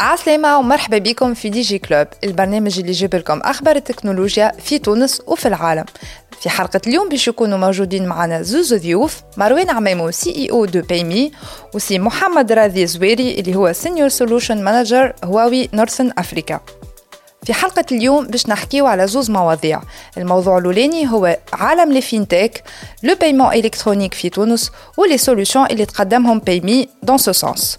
عسلامة ومرحبا بكم في دي جي كلوب البرنامج اللي يجيب لكم أخبار التكنولوجيا في تونس وفي العالم. في حلقة اليوم باش يكونوا موجودين معنا زوز ضيوف مروان عميمو سي اي أو دو بايمي وسي محمد راضي زويري اللي هو سينيور سولوشن مانجر هواوي نورثن افريكا في حلقة اليوم باش نحكيو على زوز مواضيع. الموضوع الأولاني هو عالم لي فينتك لو بايمون إلكترونيك في تونس ولي سوليوشن اللي تقدمهم بايمي دون سو سونس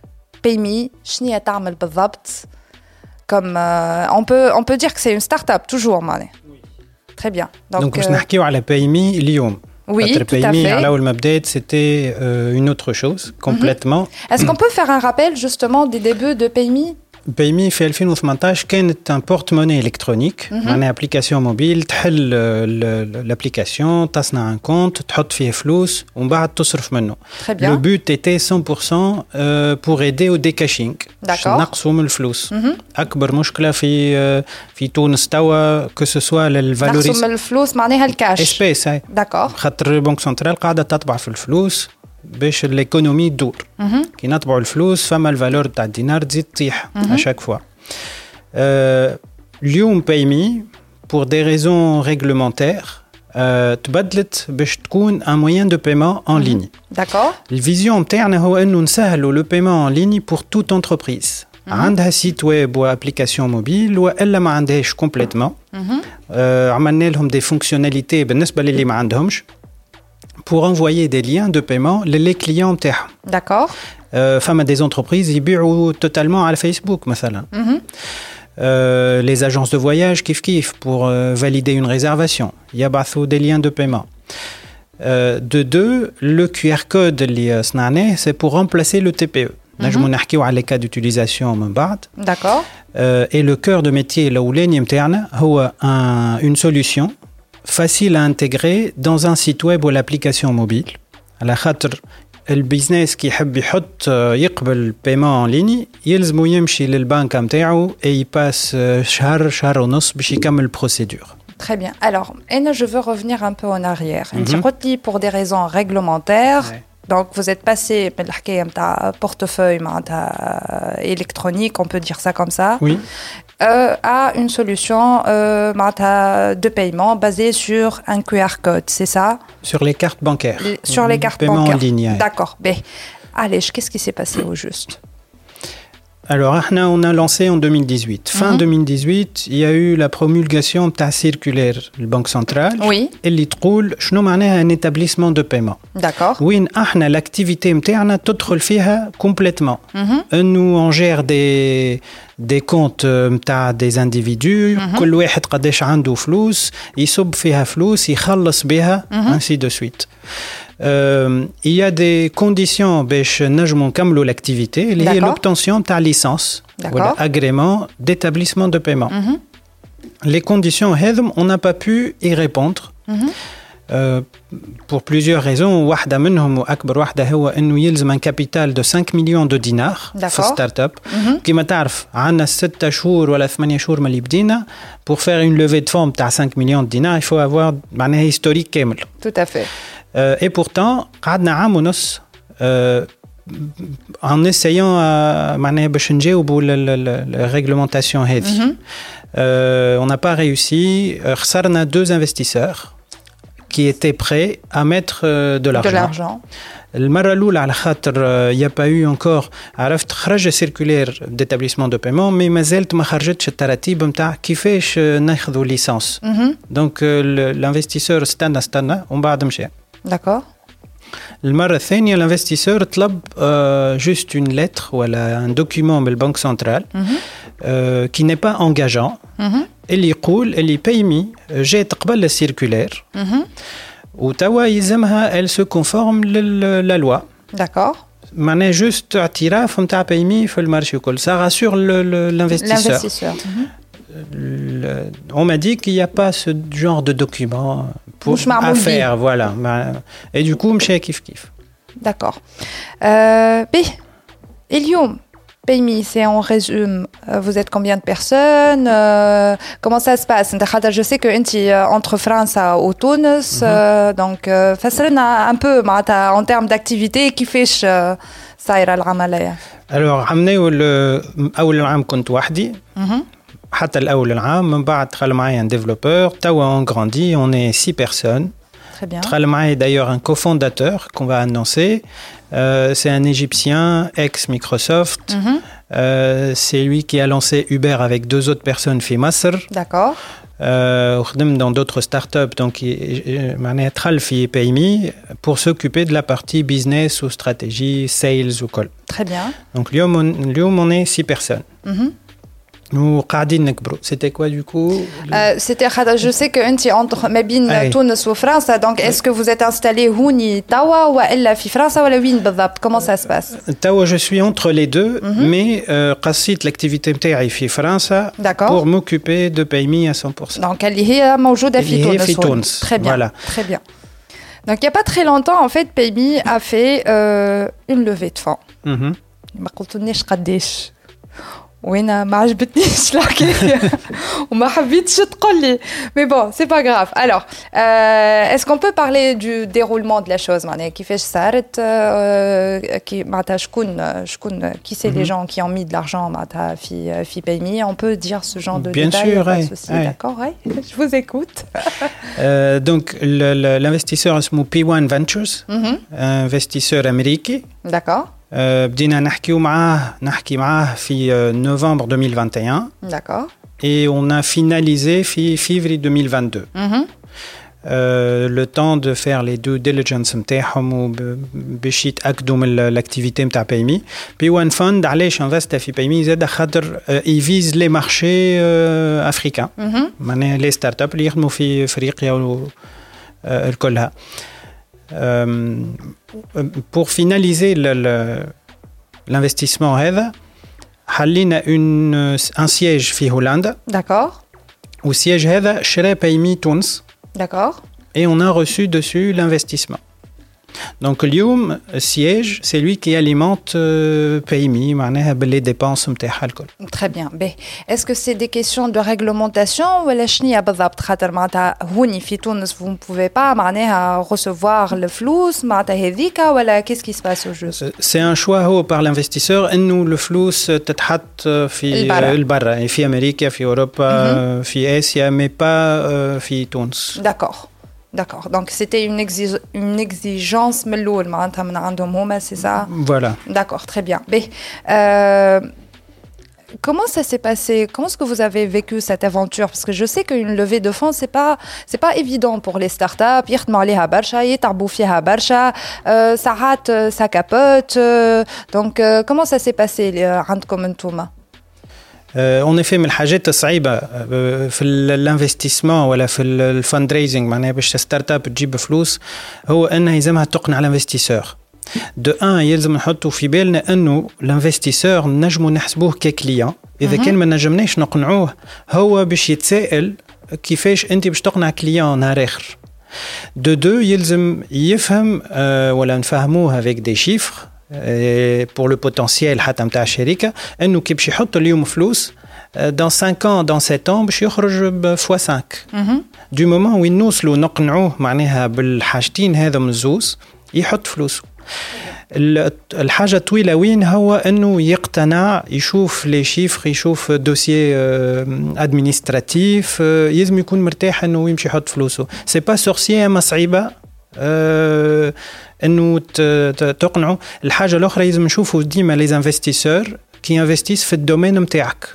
PayMe شنو تعمل بالضبط comme euh, on peut on peut dire que c'est une start-up toujours معناها très bien donc, donc باش euh, نحكيو على PayMe اليوم Oui, خاطر tout à PayMe fait. على أول ما بدات c'était euh, une autre chose complètement Est-ce qu'on peut faire un rappel justement des débuts de PayMe PayMe في 2018 كانت un porte-monnaie électronique معناها ابليكاسيون موبيل تحل l'application تصنع un compte تحط فيه فلوس ومن بعد تصرف منه. Le but était 100% euh, pour aider au décaching. باش D'accord. نقصوا من الفلوس اكبر مشكله في في تونس توا كو سو سوا نخصم للفالوريز الفلوس معناها الكاش اسبيس هاي داكور خاطر البنك سنترال قاعدة تطبع في الفلوس باش الايكونومي تدور كي نطبعوا الفلوس فما الفالور تاع الدينار تزيد تطيح اشاك فوا آه، اليوم بايمي بور دي ريزون ريغلومونتير تبدلت باش تكون ان موين دو بايمون ان ليني داكور الفيزيون نتاعنا هو انه نسهلوا لو بايمون ان ليني بور توت انتربريز عندها سيت ويب وابليكاسيون موبيل والا ما عندهاش كومبليتمون آه عملنا لهم دي فونكسيوناليتي بالنسبه للي ما عندهمش pour envoyer des liens de paiement للي كليون نتاعهم داكور آه فما دي انتربريز يبيعوا توتالمون على فيسبوك مثلا Euh, les agences de voyage kiff kiff pour euh, valider une réservation. يبعثوا des liens de paiement. Euh, de deux, le QR code اللي صنعناه c'est pour remplacer le TPE. نجموا نحكيو على les cas d'utilisation من بعد. داكور Euh, et le cœur de métier الاولاني نتاعنا هو un, une solution facile à intégrer dans un site web ou l'application mobile. على خاطر البيزنس كي يحب يحط آه، يقبل بايمون ان ليني يلزمو يمشي للبنك نتاعو اي يباس آه، شهر شهر ونص باش يكمل البروسيدور Très bien. Alors, Anna, je veux revenir un peu en arrière. Mm pour des raisons réglementaires. Ouais. Donc, vous êtes passé من الحكاية متاع portefeuille معناتها électronique, on peut dire ça comme ça, Oui. Euh, à une solution euh, de paiement basée sur un QR code, c'est ça? Sur les cartes bancaires. Sur les mhm. cartes paiement bancaires. en ligne. D'accord. Ben, Mais, allez, qu'est-ce qui s'est passé au juste? Alors, احنا, on a lancé en 2018. Fin 2018, il y a eu la promulgation de ta circulaire, le Banque centrale. Oui. اللي تقول شنو معناها un établissement de paiement. D'accord. وين احنا الاكتيفيتي نتاعنا تدخل فيها كومبليتمون انه اون جير دي دي كونت نتاع دي انديفيدو كل واحد قداش عنده فلوس يصب فيها فلوس يخلص بها انسي دو سويت il y a des conditions باش نجموا نكملوا l'activité اللي هي D'accord. l'obtention تاع licence D'accord. ولا agrément d'établissement de paiement les conditions هذم on n'a pas pu y répondre Euh, pour plusieurs raisons واحدة منهم وأكبر واحدة هو أنه يلزم un capital de 5 millions de dinars في D'accord. ستارت اب كما تعرف عندنا 6 شهور ولا 8 شهور من اللي بدينا pour faire une levée de fonds تاع 5 millions de dinars il faut avoir معناها هيستوريك كامل Tout à fait. Euh, et pourtant قعدنا عام ونص euh, en essayant à معناها باش نجاوبوا الرéglementation هذه Euh, on n'a pas réussi Euh, خسرنا deux investisseurs qui étaient prêts à mettre euh, de De l'argent. l'argent. المره الاولى على خاطر يا با يو انكور عرفت خرج سيركولير ديتابليسمون دو بايمون مي مازالت ما خرجتش التراتيب نتاع كيفاش ناخذوا ليسانس دونك الانفستيسور استنى استنى ومن بعد مشى داكور المره الثانيه الانفستيسور طلب جوست اون لتر ولا ان دوكيومون بالبنك سنترال كي ني با انجاجون اللي يقول اللي بايمي جات قبل السيركولير وتوا يلزمها elle se conforme la loi. D'accord. معناها جوست اعتراف نتاع بايمي في المارشي الكل ça rassure l'investisseur. L'investisseur. On m'a dit qu'il n'y a pas ce genre de document pour مش معمول à بيه. faire, voilà. Et du coup, مشى كيف كيف. D'accord. Euh, B. اليوم PMI, c'est en résume, euh, vous êtes combien de personnes euh, Comment ça se passe انت خاطر Je sais que انت euh, entre France ou Tunis, euh, donc euh, فسرنا un peu معناتها en termes d'activité كيفاش euh, صايرة العملية. Alors عملنا ال- أول العام كنت وحدي مهم. حتى الأول العام من بعد دخل معايا un développeur توا on grandit on est six personnes Très bien. دخل معايا d'ailleurs un cofondateur qu'on va annoncer Euh, c'est un égyptien ex-Microsoft Mhm. Euh, c'est lui qui a lancé Uber avec deux autres personnes في مصر D'accord. Euh, وخدم dans d'autres startups donc il- معناها دخل في PMI pour s'occuper de la partie business ou stratégie sales وكل Très bien. donc اليوم on, اليوم on est six personnes Mhm. وقاعدين نكبروا c'était quoi du coup Euh, C'était خاطر je sais que انت entre ما بين أي. تونس وفرنسا donc est-ce que vous êtes installé هوني توا ولا في فرنسا ولا وين بالضبط comment ça se passe توا je suis entre les deux mais euh, قصيت l'activité نتاعي في فرنسا D'accord. pour m'occuper de PMI à 100% Donc, elle est موجودة في اللي هي تونس. في oui. تونس. Très bien. Voilà. Très bien. Donc, il n'y a pas très longtemps, en fait, PayMe a fait euh, une levée de fonds. Mhm. ما قلتلنيش قداش وانا ما عجبتنيش الحكايه وما حبيتش تقول لي مي بون سي با غراف الوغ est-ce qu'on peut parler du déroulement de la chose معناها كيفاش صارت euh, كي معناتها شكون شكون qui c'est les gens qui ont mis de l'argent معناتها في في PayMe on peut dire ce genre de Bien détails, sûr, pas de ouais, souci, ouais. d'accord ouais je vous écoute Euh, donc le- le- l'investisseur اسمه P1 Ventures Mhm. investisseur américain d'accord Euh, بدينا نحكيو معاه نحكي معاه في euh, novembre 2021 d'accord et on a finalisé في février 2022 Mhm. Euh, le temps de faire les due diligence نتاعهم وباش يتاكدوا من الاكتيفيتي نتاع بايمي بي وان فند علاش انفست في بايمي زاد خاطر يفيز لي مارشي افريكان Mhm. معناها لي ستارت اب اللي يخدموا في افريقيا و- آه، الكلها euh, pour finaliser l'investissement rêve, Hallin a un siège en Hollande. Siège rêve, Shreb Tunis. D'accord. Et on a reçu dessus l'investissement. Donc اليوم السياج c'est lui qui alimente euh, PMI معناها باللي dépenses نتاعها الكل. Très bien. Ben, Est-ce que c'est des questions de réglementation ولا شنيا بالضبط خاطر معناتها هوني في تونس vous ne pouvez pas معناها recevoir الفلوس معناتها هذيك ولا qu'est-ce qui se passe au juste C'est un choix هو par l'investisseur انه الفلوس تتحط في البرا. البرا يعني في امريكا في اوروبا في اسيا مي با في تونس. D'accord. D'accord. Donc c'était une, exige une exigence c'est ça? Voilà. D'accord, très bien. Mais, euh, comment ça s'est passé? Comment est-ce que vous avez vécu cette aventure? Parce que je sais qu'une levée de fonds, c'est pas c'est pas évident pour les startups. Ils demandent les habarcha, ils euh, ça rate, euh, ça capote. Euh, donc comment ça s'est passé, les comme اون افي من الحاجات الصعيبه في الانفستيسمون ولا في الفند ريزنج معناها باش ستارت اب تجيب فلوس هو انها يلزمها تقنع الانفستيسور دو ان يلزم نحطوا في بالنا أنه الانفستيسور نجموا نحسبوه ككليون إذا كان ما نجمناش نقنعوه هو باش يتسائل كيفاش أنت باش تقنع كليون نهار آخر. دو دو يلزم يفهم آه، ولا نفهموه افيك دي شيفر بور لو بوتنسيال حتى نتاع الشركه انه كي باش يحط اليوم فلوس دون 5 ans dans 7 ans باش يخرج ب فوا 5 دو مومون وين نوصلوا نقنعوه معناها بالحاجتين هذا من الزوز يحط فلوسه ال- الحاجه الطويله وين هو انه يقتنع يشوف لي شيفر يشوف دوسيي ادمينستراتيف يلزم يكون مرتاح انه يمشي يحط فلوسه سي با سورسي اما صعيبه آه انه تقنعوا الحاجه الاخرى لازم نشوفوا ديما لي انفستيسور كي انفستيس في الدومين نتاعك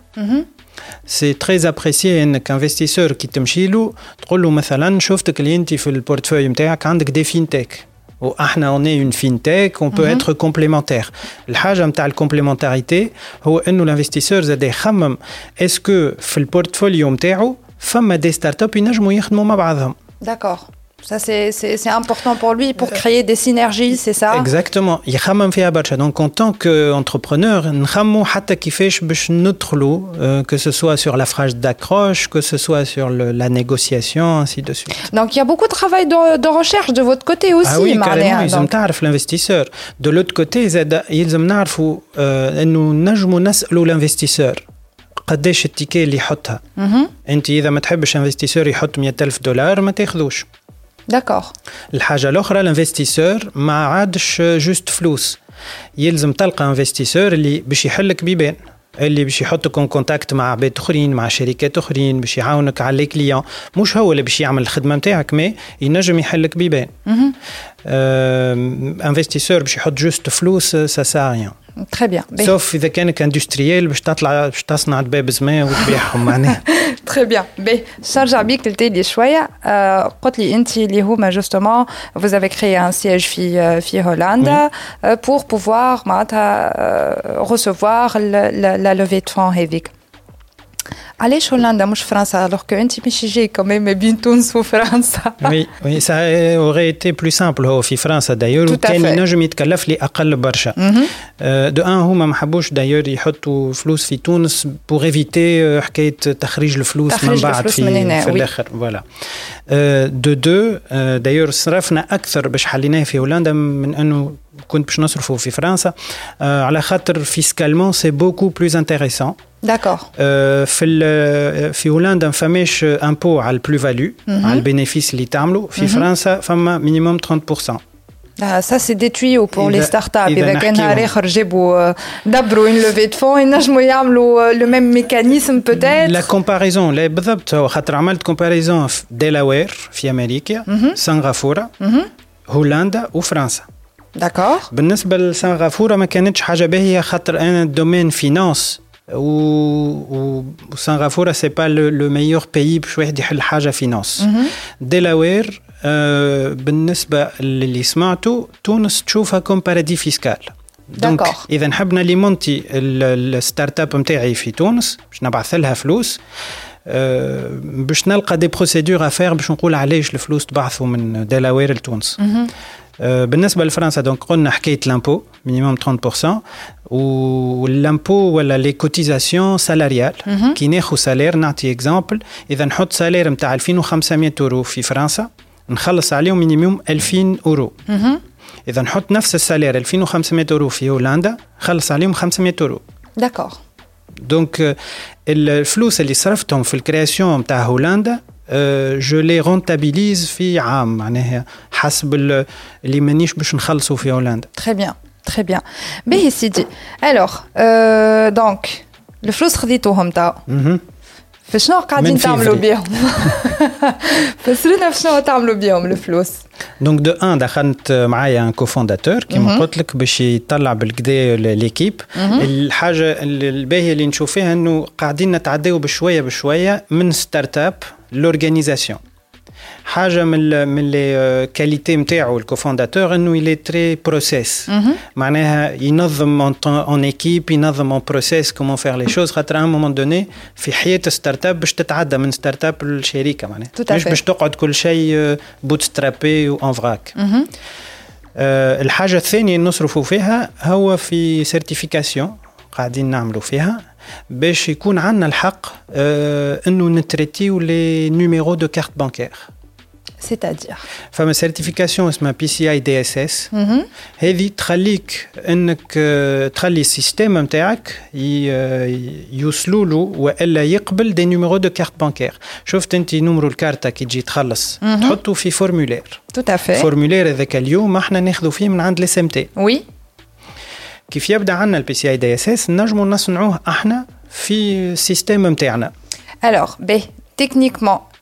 سي تري ابريسي انك انفستيسور كي تمشي له تقول له مثلا شفتك اللي انت في البورتفوي نتاعك عندك دي فينتك واحنا اون اون فينتك اون بو اتر كومبليمونتير الحاجه نتاع الكومبليمونتاريتي هو انه الانفستيسور زاد يخمم اسكو في البورتفوليو نتاعو فما دي ستارت اب ينجموا يخدموا مع بعضهم داكور Ça, c'est important pour lui, pour créer des synergies, c'est ça Exactement. Donc, en tant qu'entrepreneur, nous que ce soit sur la phrase d'accroche, que ce soit sur le, la négociation, ainsi de suite. Donc, il y a beaucoup de travail de, de recherche de votre côté aussi. Ah oui, carrément. Ils ont l'investisseur. De l'autre côté, ils ont l'investisseur. قداش التيكي اللي يحطها انت اذا ما تحبش انفستيسور يحط 100000 دولار ما تاخذوش داكوغ الحاجة الأخرى الانفستيسور ما عادش جوست فلوس. يلزم تلقى انفستيسور اللي باش يحلك بيبان اللي باش يحطك اون كونتاكت مع عباد أخرين مع شركات أخرين باش يعاونك على لي كليون مش هو اللي باش يعمل الخدمة نتاعك مي ينجم يحلك بيبان انفستيسور باش يحط جوست فلوس سا سا ريان تري بيان سوف اذا كانك اندستريال باش تطلع باش تصنع دباب زمان وتبيعهم معناها تري بيان باهي نرجع بيك للتالي شويه قلت لي انت اللي هما جوستومون vous avez créé un siège في في هولندا pour pouvoir معناتها recevoir la levée de fonds هذيك علاش هولندا مش فرنسا alors que انت مش جاي كمان بين تونس وفرنسا وي وي سا اوري ايتي بلو سامبل هو في فرنسا دايور وكان ينجم يتكلف لي اقل برشا دو ان هما ما حبوش دايور يحطوا فلوس في تونس بوغ ايفيتي حكايه تخريج الفلوس من بعد في من في الاخر فوالا دو دو دايور صرفنا اكثر باش حليناه في هولندا من انه كنت باش نصرفه في فرنسا على خاطر فيسكالمون سي بوكو بلوز انتيريسون داكور في في هولندا ما فماش امبو على البلو فاليو على البينيفيس اللي تعملوا في فرنسا فما مينيموم 30% Ah, ça, c'est des tuyaux pour les startups. إذا كان نهار آخر جابوا دبروا une levée de fonds ينجموا يعملوا le même mécanisme peut-être. La comparaison لا بالضبط خاطر عملت كومباريزون في ديلاوير في أمريكا سنغافورة هولندا وفرنسا. داكور. بالنسبة لسنغافورة ما كانتش حاجة باهية خاطر أنا الدومين فينانس و وسنغافوره سي با لو ميور بيي باش واحد يحل حاجة فينانس ديلاوير آه بالنسبة للي سمعته تونس تشوفها كوم بارادي فيسكال دونك إذا حبنا لي مونتي الستارت اب نتاعي في تونس باش نبعث لها فلوس أه باش نلقى دي بروسيدور افير باش نقول علاش الفلوس تبعثوا من ديلاوير لتونس. بالنسبة لفرنسا دونك قلنا حكاية لامبو مينيموم 30% واللامبو ولا لي كوتيزاسيون سالاريال كي ناخذ سالير نعطي اكزامبل إذا نحط سالير نتاع 2500 اورو في فرنسا نخلص عليهم مينيموم 2000 اورو إذا نحط نفس السالير 2500 اورو في هولندا نخلص عليهم 500 اورو داكور دونك الفلوس اللي صرفتهم في الكرياسيون نتاع هولندا جو لي رونتابيليز في عام معناها حسب اللي مانيش باش نخلصوا في هولندا تري بيان تري بيان باهي سيدي الوغ دونك الفلوس خذيتوهم تو فشنو قاعدين تعملوا بيهم فسرونا شنو تعملوا بيهم الفلوس دونك دو ان دخلت معايا ان كوفونداتور كيما قلت لك باش يطلع بالكدا ليكيب الحاجة الباهيه اللي نشوف فيها انه قاعدين نتعداو بشويه بشويه من ستارت اب لورغانيزاسيون حاجه من من لي كاليتي نتاعو الكوفونداتور انه يلي تري بروسيس معناها ينظم اون ايكيب ينظم اون بروسيس كومون فير لي شوز خاطر ان مومون دوني في حياه ستارت اب باش تتعدى من ستارت اب لشركه معناها مش باش تقعد كل شيء بوت سترابي وان فراك الحاجه الثانيه اللي نصرفوا فيها هو في سيرتيفيكاسيون قاعدين نعملوا فيها باش يكون عندنا الحق انه نتريتيو لي نيميرو دو كارت بانكير سيتادير فما سيرتيفيكاسيون اسمها بي سي اي دي اس اس هذه تخليك انك تخلي السيستم نتاعك يوصلوا له والا يقبل دي نيميرو دو كارت بانكير شفت انت نمرو الكارتة كي تجي تخلص تحطه في فورمولير تو افي فورمولير هذاك اليوم احنا ناخذوا فيه من عند الاس ام تي وي كيف يبدا عندنا البي سي اي دي اس اس نجموا نصنعوه احنا في السيستم نتاعنا الوغ باهي تكنيكمون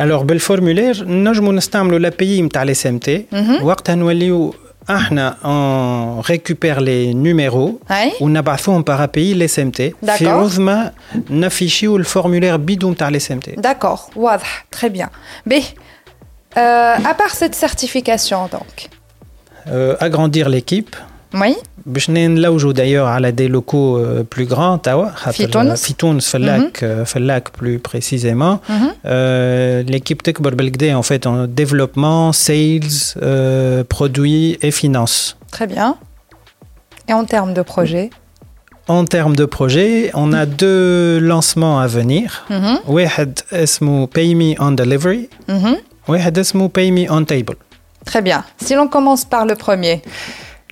Alors بالفورمولير نجموا نستعملوا l'API نتاع الاس ام تي وقتها نوليو احنا on récupère les numéros Ouais. ونبعثوهم par API الاس ام تي في D'accord. عوض ما نفيشيو الفورمولير بيدو نتاع الاس ام تي D'accord, واضح, très bien. B, euh, à part cette certification donc, agrandir l'équipe oui, باش نلوجوا دايوغ على دي لوكو بلو غران توا خاطر في تونس؟ في تونس في اللاك في اللاك بلو بريسيزيمون ليكيب تكبر بالكدا en fait en développement sales euh, produits et finance très bien. Et en termes de projet En termes de projet, on a deux lancements à venir. Mhm, واحد اسمه Pay Me on Delivery mhm. واحد اسمه Pay Me on Table. Très bien. Si l'on commence par le premier,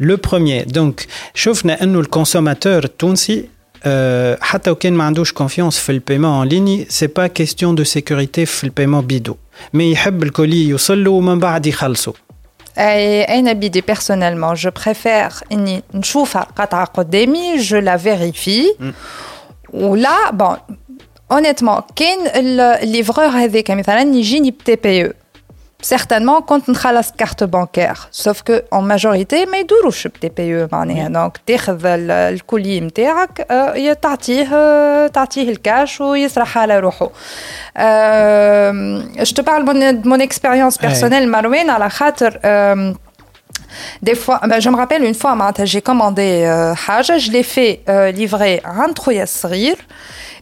Le premier, donc, شفنا انه الكونسوماتور التونسي آه، حتى وكان ما عندوش كونفيونس في البيمون ان ليني سي با كيستيون دو سيكوريتي في البيمون بيدو مي يحب الكولي يوصل له ومن بعد يخلصوا Et أنا بدي personnellement, je préfère إني نشوفها قطعة قدامي, je la vérifie. ولا bon, honnêtement, كان الليفرور هذاك مثلا يجيني بتي بي او certainement كنت نخلص كارت بانكير sauf que en majorité ما يدوروش بتي بي او معناها دونك تاخذ ال- الكولي نتاعك آه، يا تعطيه آه، تعطيه الكاش ويسرح على روحه Euh, je te parle mon, de mon expérience personnelle Marouane على خاطر euh, des fois, ben, je me rappelle une fois, معناتها, j'ai commandé euh, حاجة, je l'ai fait euh, livrer عند خويا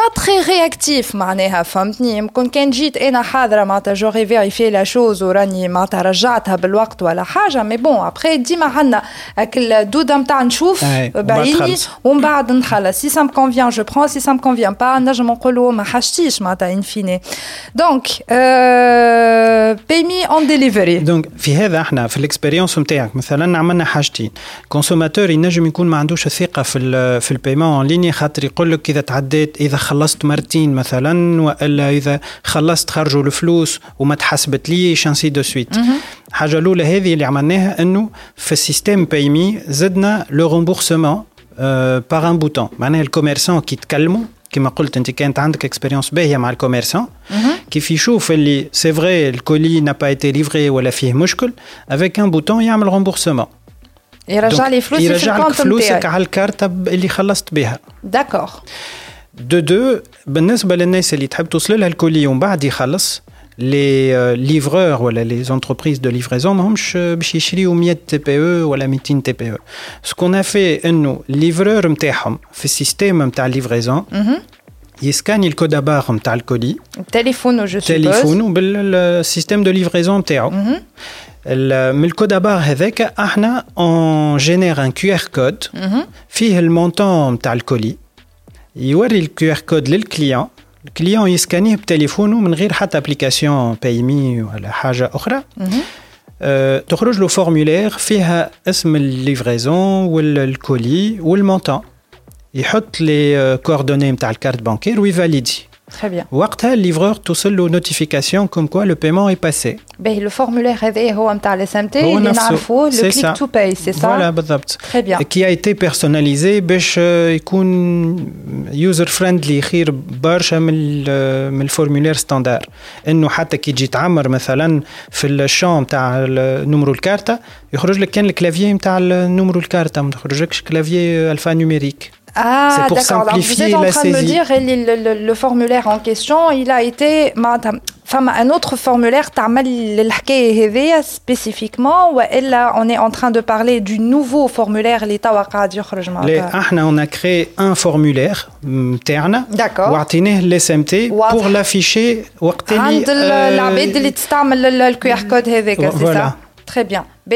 pas très réactif معناها فهمتني يمكن كان جيت انا حاضره معناتها جوري فيريفي لا شوز وراني معناتها رجعتها بالوقت ولا حاجه مي بون ابخي ديما عندنا هاك الدوده نتاع نشوف أي، وبعد بعيني تخلص. ومن بعد نخلص سي سام كونفيان جو برون سي سام كونفيان با نجم نقولوا ما حاجتيش معناتها ان فيني دونك باي اون ديليفري دونك في هذا احنا في الاكسبيريونس نتاعك مثلا عملنا حاجتين كونسوماتور ينجم يكون ما عندوش الثقه في ال في البيمون اون ليني خاطر يقول لك اذا تعديت اذا خلصت مرتين مثلا والا اذا خلصت خرجوا الفلوس وما تحسبت ليش انسي دو سويت الحاجه الاولى هذه اللي عملناها انه في السيستم بايمي زدنا لو رومبورسمون بار ان بوتون معناها الكوميرسون كي يتكلموا كما قلت انت كانت عندك اكسبيريونس باهيه مع الكوميرسون كيف يشوف اللي سي فري الكولي n'a pas été livré ولا فيه مشكل avec un bouton يعمل ريمبورسمون يرجع لي فلوسي في يرجع لك الكونت فلوسك نتاعي على الكارتة اللي خلصت بها داكور دو دو بالنسبه للناس اللي تحب توصل لها الكولي ومن بعد يخلص لي ليفرور ولا لي زونتربريز دو ليفريزون ماهمش باش يشريو 100 تي بي او ولا 200 تي بي او سكون في انه الليفرور نتاعهم في السيستيم نتاع الليفريزون يسكاني الكود بار نتاع الكولي تليفون جو تليفونه بالسيستم دو ليفريزون نتاعو ال- من الكود بار هذاك احنا اون جينير ان كيو ار كود فيه المونتون نتاع الكولي يوري الكيو ار كود للكليون الكليون يسكانيه بتليفونه من غير حتى ابليكاسيون باي مي ولا حاجه اخرى أه تخرج له فورمولير فيها اسم الليفريزون والكولي والمونتون يحط لي كوردوني نتاع الكارت بانكير ويفاليدي Très bien. وقتها الليفرور توصل له نوتيفيكاسيون كوم كوا لو بيمون اي باسي باهي لو فورمولير هذا هو نتاع الاس ام تي هو اللي نفسه. نعرفوه لو C'est كليك ça. تو باي سي فوالا سا بالضبط Très bien. كي ايتي بيرسوناليزي باش آه، يكون يوزر فريندلي خير برشا من ال- من الفورمولير ستاندار انه حتى كي تجي تعمر مثلا في الشون تاع نمرو الكارتة يخرج لك كان الكلافيي نتاع نمرو الكارتة ما تخرجكش كلافيي الفا نوميريك Ah, d'accord. vous êtes en train de me dire, le, formulaire en question, il a été. Enfin, un autre formulaire, spécifiquement, ou là, on est en train de parler du nouveau formulaire, l'État On a créé un formulaire, mm, terne, d'accord, l'SMT, pour l'afficher. Euh, le QR code, c'est ça? Très bien. B.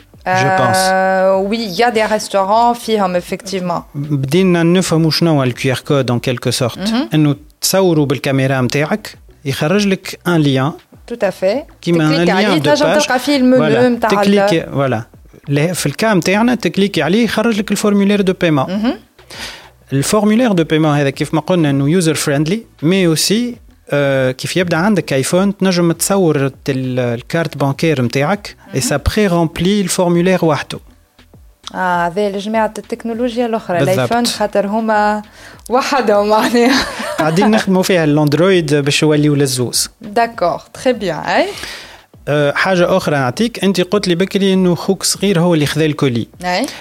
جو بونس Euh, oui, il y a des restaurants فيهم effectivement. بدينا نفهموا شنو الكيو ار كود ان كيلكو سورت انه تصوروا بالكاميرا نتاعك يخرج لك ان ليان Tout à fait. كيما ان تكليك ليان عليه دو تنجم باج تلقى فيه المنيو نتاع ال- تكليك فوالا ل- في الكام تاعنا تكليكي عليه يخرج لك الفورمولير دو بايمون الفورمولير دو بايمون هذا كيف ما قلنا انه يوزر فريندلي مي اوسي كيف يبدأ عندك ايفون تنجم تصور ال- الكارت بانكير نتاعك اي سا بري رامبلي الفورمولير وحده. آه هذا لجماعة التكنولوجيا الأخرى. الآيفون خاطر هما وحدهم معناها. قاعدين نخدموا فيها الاندرويد باش يوليو للزوز. داكور تري بيان أي؟ حاجة أخرى نعطيك. أنت قلت لي بكري إنه خوك صغير هو اللي خذا الكولي.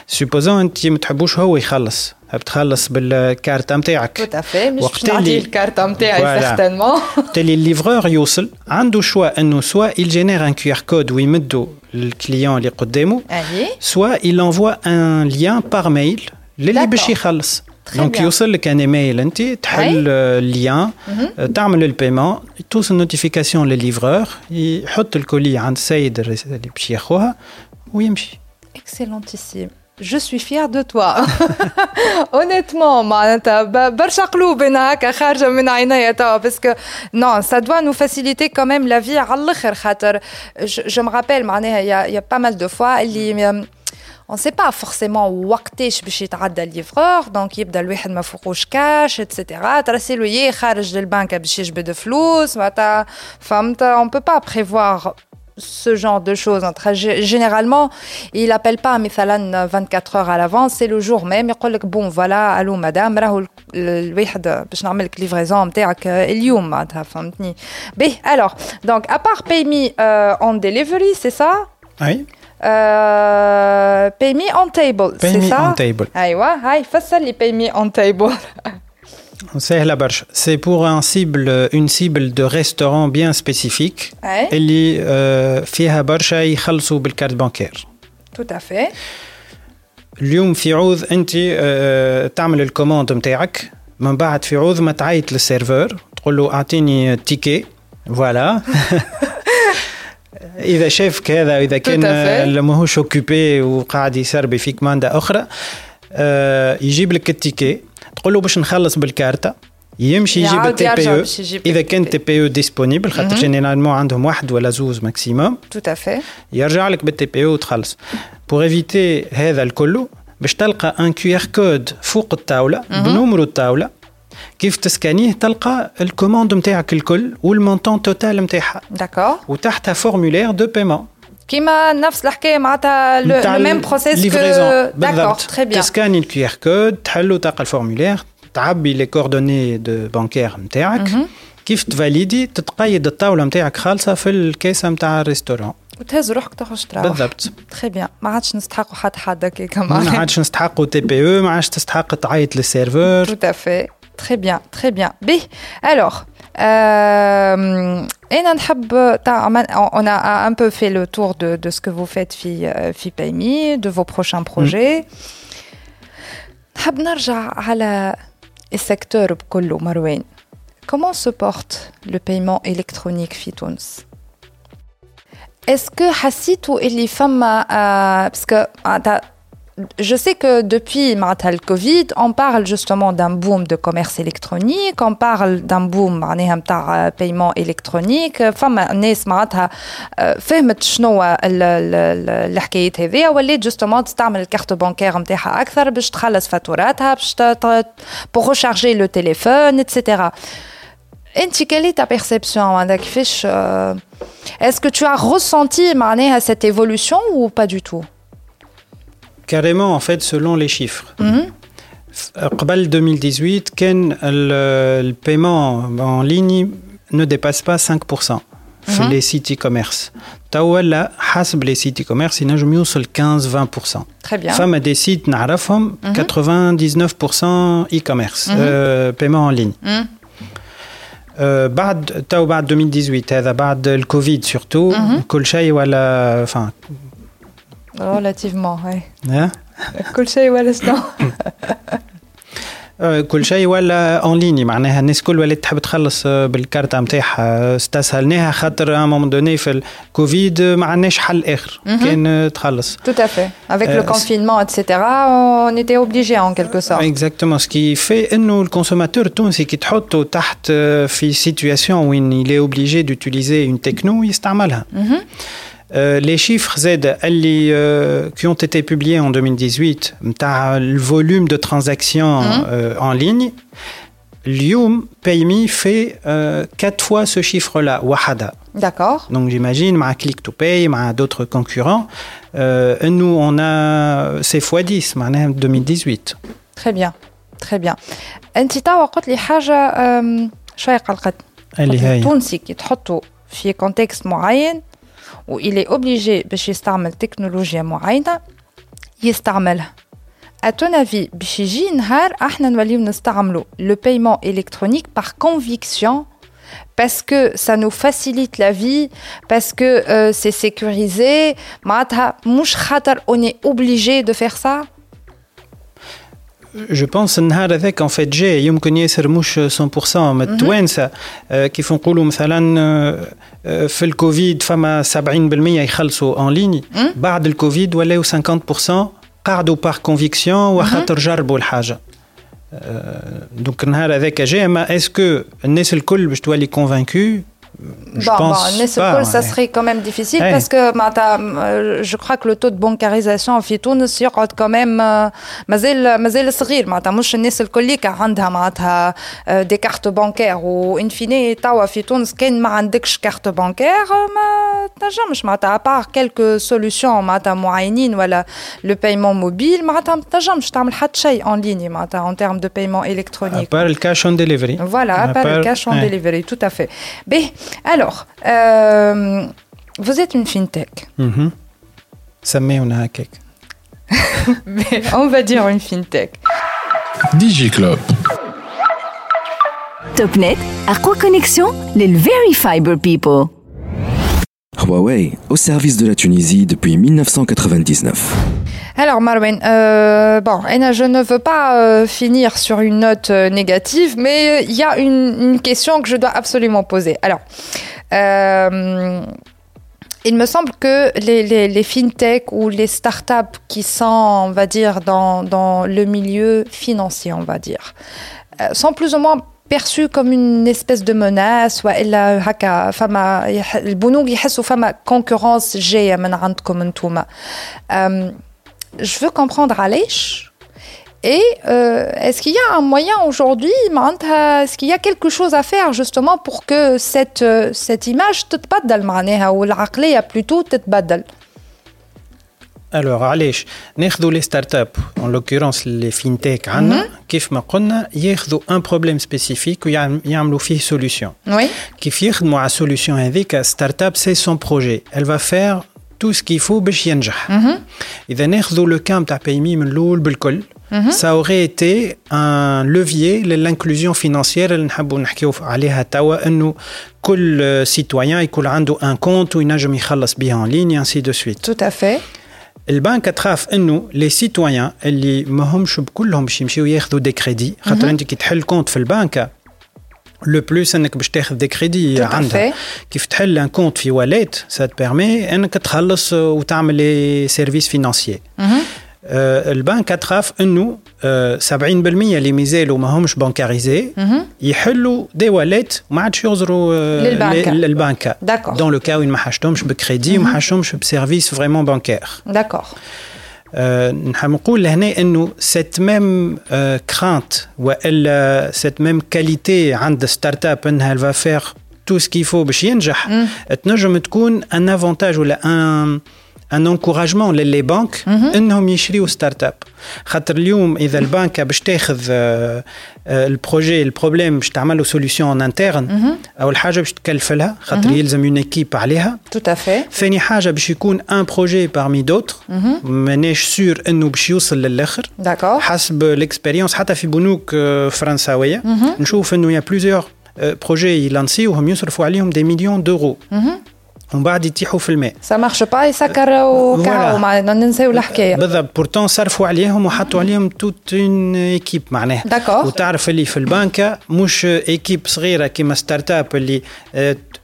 سوبوزون أنت ما تحبوش هو يخلص. حاب تخلص بالكارت نتاعك وقت اللي- الكارتة نتاعي وقت اللي الليفرور يوصل عنده شوا إنه سوا il génère un QR code ويمدوا للكليون اللي قدامه سوا envoie un lien par mail للي. باش يخلص. Très دونك bien. يوصل لك ان ايميل انت تحل الليان تعمل البيمون توصل نوتيفيكاسيون للليفرور يحط الكولي عند السيد الرس- اللي باش ياخوها ويمشي اكسلونتيسيم جو سوي فيير دو توا اونيتمون معناتها ب- برشا قلوب انا هكا خارجه من عينيا توا باسكو نو سا دوا نو فاسيليتي كوميم لا في على الاخر خاطر جو me rappelle معناها يا يا با مال دو فوا اللي on sait pas forcément وقتاش باش يتعدى الليفرور دونك يبدا الواحد ما فوقوش كاش اتسيتيرا ترسلو يا خارج للبنك باش يجبد فلوس معناتها فهمت on peut pas prévoir ce genre de choses. Entre- gé- Généralement, il appelle pas مثلا 24 heures à l'avance, c'est le jour même. يقول لك bon voilà, allô madame, راهو ال- الواحد باش نعمل لك livraison نتاعك اليوم معناتها فهمتني. باهي alors donc à part pay me euh, on delivery, c'est ça اي euh, pay me on table, Pay c'est me ça on table. ايوه هاي فسر لي pay me on table. سهله برشا سي بور ان سيبل اون سيبل دو ريستورون بيان سبيسيفيك اي اللي آه، فيها برشا يخلصوا بالكارت بانكير tout à fait. اليوم في عوض انت آه، تعمل الكوموند نتاعك من بعد في عوض ما تعيط للسيرفور تقول له اعطيني تيكي فوالا إذا شافك هذا اذا كان ماهوش اوكيبي وقاعد يسربي في كماندا أخرى آه، يجيب لك التيكي. تقول له باش نخلص بالكارتة. يمشي يجيب التي بي أو إذا كان تي بي أو ديسپونيبل خاطر جينيرالمون عندهم واحد ولا زوز ماكسيموم à fait. يرجع لك بالتي بي أو وتخلص. بور ايفيتي هذا الكل باش تلقى ان كيو ار كود فوق الطاولة بنمرو الطاولة. كيف تسكانيه تلقى الكوموند نتاعك الكل والمونتون توتال نتاعها. D'accord. وتحتها فورمولير دو بايمون كيما نفس الحكاية معناتها لو ميم بروسيس داكور تري بيان تسكاني الكيو ار كود تحلو تلقى الفورمولير تعبي لي كوردوني دو بانكير نتاعك كيف تفاليدي تتقيد الطاوله نتاعك خالصه في الكيسه نتاع الريستورون وتهز روحك تخرج تروح بالضبط تري بيان ما عادش نستحقوا حد حد هكاك ما عادش نستحقوا تي بي أو ما عادش تستحق تعيط للسيرفور à fait. très bien, très bien. B. Alors, euh, on a un peu fait le tour de, ce que vous faites, FIPAMI, euh, de vos prochains mm. projets. le secteur Marouane. Comment se porte le paiement électronique Fitouns Est-ce que Hassit ou Elifama, euh, parce que ah, je sais que depuis le Covid, on parle justement d'un boom de commerce électronique, on parle d'un boom de paiement électronique. فما ناس معناتها فهمت شنو الحكاية هذه ولات justement تستعمل الكارت بانكير نتاعها أكثر باش تخلص فاتوراتها باش pour recharger le téléphone, etc. انت quelle est ta perception كيفاش est-ce que tu as ressenti معناها cette évolution ou pas du tout Carrément, en fait, selon les chiffres. Qabal 2018, ken le, paiement en ligne ne dépasse pas 5% sur les sites e-commerce. Tawala hasb les sites e-commerce, il mieux sur 15-20%. Très bien. Femme des sites n'arafom 99% e-commerce, paiement en ligne. بعد تو بعد 2018 هذا بعد الكوفيد سورتو كل شيء ولا enfin relativement oui كل شيء ولا شنو كل شيء ولا اون ليني معناها الناس الكل ولات تحب تخلص بالكارتة نتاعها استسهلناها خاطر ا مومون دوني في الكوفيد ما عندناش حل اخر كان تخلص Tout à fait. Avec le confinement, etc., on était obligé en quelque sorte. Exactement. Ce qui fait انه الكونسوماتور التونسي كي تحطه تحت في سيتوياسيون وين il est obligé d'utiliser une techno يستعملها. Euh, les chiffres Z euh, qui ont été publiés en 2018, le volume de transactions euh, en ligne, Lium PayMe fait quatre fois ce chiffre-là, Wahada. D'accord. Donc j'imagine, avec Click to Pay, avec d'autres concurrents, nous on a c'est x10, en 2018. Très bien, très bien. انت توا قلت لي حاجه شويه قلقت اللي هي التونسي كي تحطه في كونتكست معين وإل est obligé باش يستعمل تكنولوجيا معينة يستعملها À ton avis, باش يجي نهار احنا نوليو نستعملوا le paiement électronique par conviction parce que ça nous facilite la vie, parce que euh, c'est sécurisé, معناتها مش خاطر on est obligé de faire ça جو بونس النهار هذاك ان فيت جاي يمكن ياسر مش 100% من التوانسه كيف نقولوا مثلا في الكوفيد فما 70% يخلصوا اون ليني بعد الكوفيد ولاو 50% قعدوا بار كونفيكسيون وخاطر جربوا الحاجه دونك النهار هذاك جاي ما اسكو الناس الكل باش تولي كونفانكو je bon, pense bon, pas, ça serait quand même difficile ouais. parce que je crois que le taux de bancarisation في تونس يقعد quand même مازال مازال صغير معناتها مش الناس الكل عندها معناتها دي كارت بانكير وان فيني توا في تونس كان ما عندكش كارت بانكير ما تنجمش معناتها ابار كيلكو سوليسيون معناتها معينين ولا لو بايمون موبيل معناتها ما تنجمش تعمل حتى شيء اون ليني معناتها en termes de paiement électronique. À part le cash on delivery. Voilà, à part le cash on alors, euh, vous êtes une fintech. Mm -hmm. on a un cake. Mais on va dire une fintech. DigiClub. TopNet, à quoi connexion Les Very Fiber People. Huawei, au service de la Tunisie depuis 1999. Alors Marwen, euh, bon, je ne veux pas euh, finir sur une note euh, négative, mais il y a une, question que je dois absolument poser. Alors, euh, il me semble que les, les, les fintech ou les startups qui sont, on va dire, dans, dans le milieu financier, on va dire, sont plus ou moins perçus comme une espèce de menace والا هكا فما البنوك يحسوا فما concurrence جايه من عندكم انتوما je veux comprendre علاش et euh, est-ce qu'il y a un moyen aujourd'hui est-ce qu'il y a quelque chose à faire justement pour que cette cette image تتبدل معناها والعقليه plutôt تتبدل Alors, علاش ناخذوا les startups en l'occurrence les fintech عندنا كيف ما قلنا ياخذوا un problème spécifique ويعملوا فيه solution. Oui. كيف يخدموا على solution هذيك startup c'est son projet. Elle va faire tout ce qu'il faut باش ينجح. إذا ناخذوا le cas نتاع بايمي من الأول بالكل ça aurait été un levier l'inclusion financière اللي نحبوا نحكيو عليها توا انه كل سيتويان يكون عنده ان كونت وينجم يخلص بها en ligne ainsi de suite. Tout à fait. البنك تخاف انه لي سيتويان اللي ما همش بكلهم باش يمشيو ياخذوا دي كريدي خاطر انت كي تحل كونت في البنك لو بلوس انك باش تاخذ دي كريدي عندها كيف تحل ان كونت في واليت سا بيرمي انك تخلص وتعمل لي سيرفيس فينانسيي آه، البنك تخاف انه آه، 70% اللي مازالوا ما همش بانكاريزي يحلوا دي واليت وما عادش يغزروا آه، للبنكة. ل- للبنكة D'accord. دون لو كا وين ما حشتهمش بكريدي وما حشتهمش بسيرفيس فريمون بانكير داكور آه، نحب نقول لهنا انه سيت ميم كرانت والا سيت ميم كاليتي عند ستارت اب انها الفا فير تو سكي فو باش ينجح تنجم تكون ان افونتاج ولا ان ان انكوراجمون للي بانك انهم يشريوا ستارت اب خاطر اليوم اذا البنكه باش تاخذ آه، آه، البروجي البروبليم باش تعمل له سوليسيون ان انترن اول حاجه باش تكلف لها خاطر يلزم اون ايكيب عليها تو افي ثاني حاجه باش يكون ان بروجي بارمي دوتر ماناش سور انه باش يوصل للاخر داكور حسب الاكسبيريونس حتى في بنوك آه، فرنساويه نشوف انه يا بليزيور بروجي يلانسيوهم يصرفوا عليهم دي مليون دورو ومن بعد يتيحوا في الماء. سا مارش با يسكروا كاو Voilà. معناتها ننساو الحكاية بالضبط. بورتون صرفوا عليهم وحطوا عليهم توت اون ايكيب معناها. D'accord. وتعرف اللي في البنكه مش ايكيب صغيرة كيما ستارت اب اللي آه،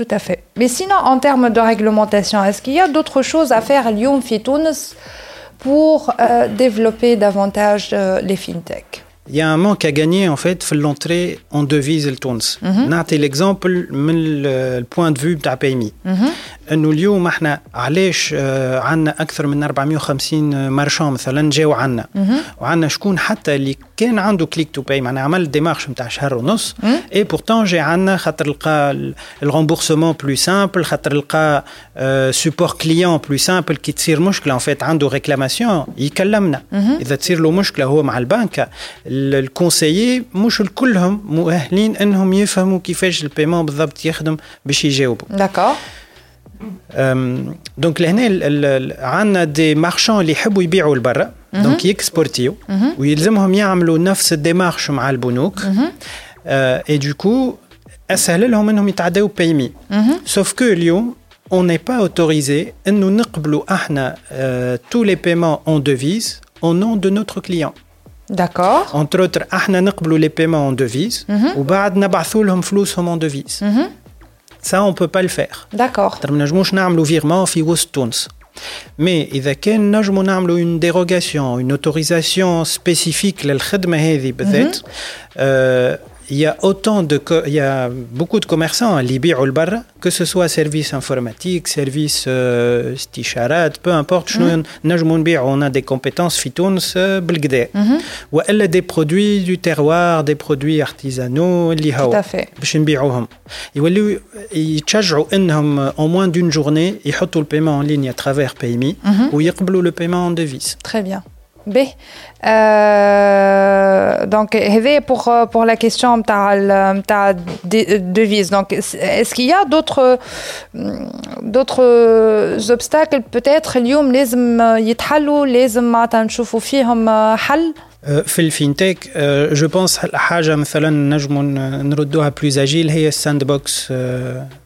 tout à fait. Mais sinon, en termes de réglementation, est-ce qu'il y a d'autres choses à faire à Lyon, pour euh, développer davantage euh, les fintech Il y a un manque à gagner en fait في l'entrée en devise لتونس. نعطي l'exemple من البوان دو فيو بتاع بايمي. انه اليوم احنا علاش آه، عندنا اكثر من 450 مارشان مثلا جاوا عندنا وعندنا شكون حتى اللي كان عنده كليك تو باي معناها عمل ديمارش نتاع شهر ونص اي بورتون جا عندنا خاطر لقى الرامبورسمون بلو سامبل خاطر لقى سوبور كليون بلو سامبل كي تصير مشكله ان فيت عنده ريكلاماسيون يكلمنا اذا تصير له مشكله هو مع البنكه الكونسيي مش الكلهم مؤهلين إنهم يفهموا كيفاش البيمون بالضبط يخدم باش يجاوبوا. أم، دونك لهنا عندنا دي مارشان اللي يحبوا يبيعوا لبرا. دونك يكسبورتيو. ويلزمهم يعملوا نفس الديمارش مع البنوك. اي دوكو أسهل لهم إنهم يتعداو بايمي سوف كو اليوم on n'est pas autorisé إنه نقبلوا إحنا tous les paiements en devise au nom de notre client. D'accord entre autres احنا نقبلوا les paiements en devise وبعد نبعثوا لهم فلوسهم en devise ça on peut pas le faire D'accord خاطر ما نجموش نعملوا فيرمون في وسط تونس مي اذا كان نجموا نعملوا اون ديروغاسيون اون اوتوريزاسيون سبيسيفيك للخدمه هذه بالذات آه، il y a autant de il y a beaucoup de commerçants à Libye ou Barra, que ce soit service informatique, service euh, sticharat, peu importe, mm. on a des compétences fitouns euh, belgdé. Mm -hmm. Ou elle a des produits du terroir, des produits artisanaux, Tout à fait. Ils euh, en moins d'une journée, ils le paiement en ligne à travers PayMe mm -hmm. ou ils le paiement en devise. Très bien. B. Euh, donc, هذا pour, euh, pour la question نتاع ال- نتاع دي- devise. Donc, est-ce qu'il y a d'autres d'autres obstacles peut-être اليوم لازم يتحلوا لازم معناتها نشوفوا فيهم حل في الفينتك جو بونس حاجه مثلا نجموا نردوها بلوز اجيل هي الساند بوكس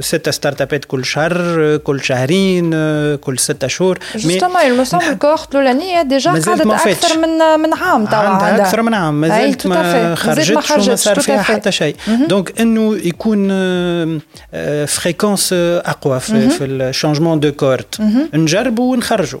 ستة ستارت ابات كل شهر كل شهرين كل ستة شهور Justement, il me semble الكوهورت الأولانية ديجا قعدت. أكثر من من عام توا عندها أكثر من عام ما fait. ما خرجتش وما صار فيها. حتى شيء دونك انه يكون فريكونس اقوى في, الشانجمون دو كورت نجربوا ونخرجوا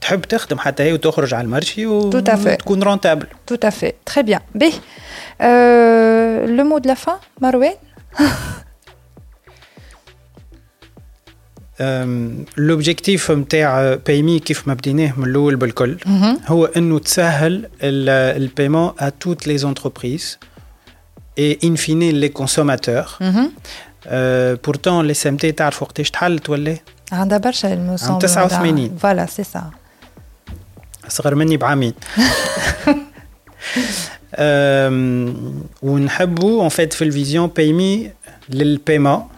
تحب تخدم حتى هي وتخرج على المارشي وتكون رونتابل تو افي تري بيان به لو مو دو لا فان مروان لوبجيكتيف نتاع بايمي كيف ما بديناه من الاول بالكل هو انه تسهل البايمون ا توت لي زونتربريز اي ان فيني لي كونسوماتور بورتون لي سي ام تي تعرف وقتاش تحلت ولا؟ عندها برشا الموسم 89 فوالا سي سا صغر مني بعامين ونحبوا اون فيت في الفيزيون بايمي للبايمون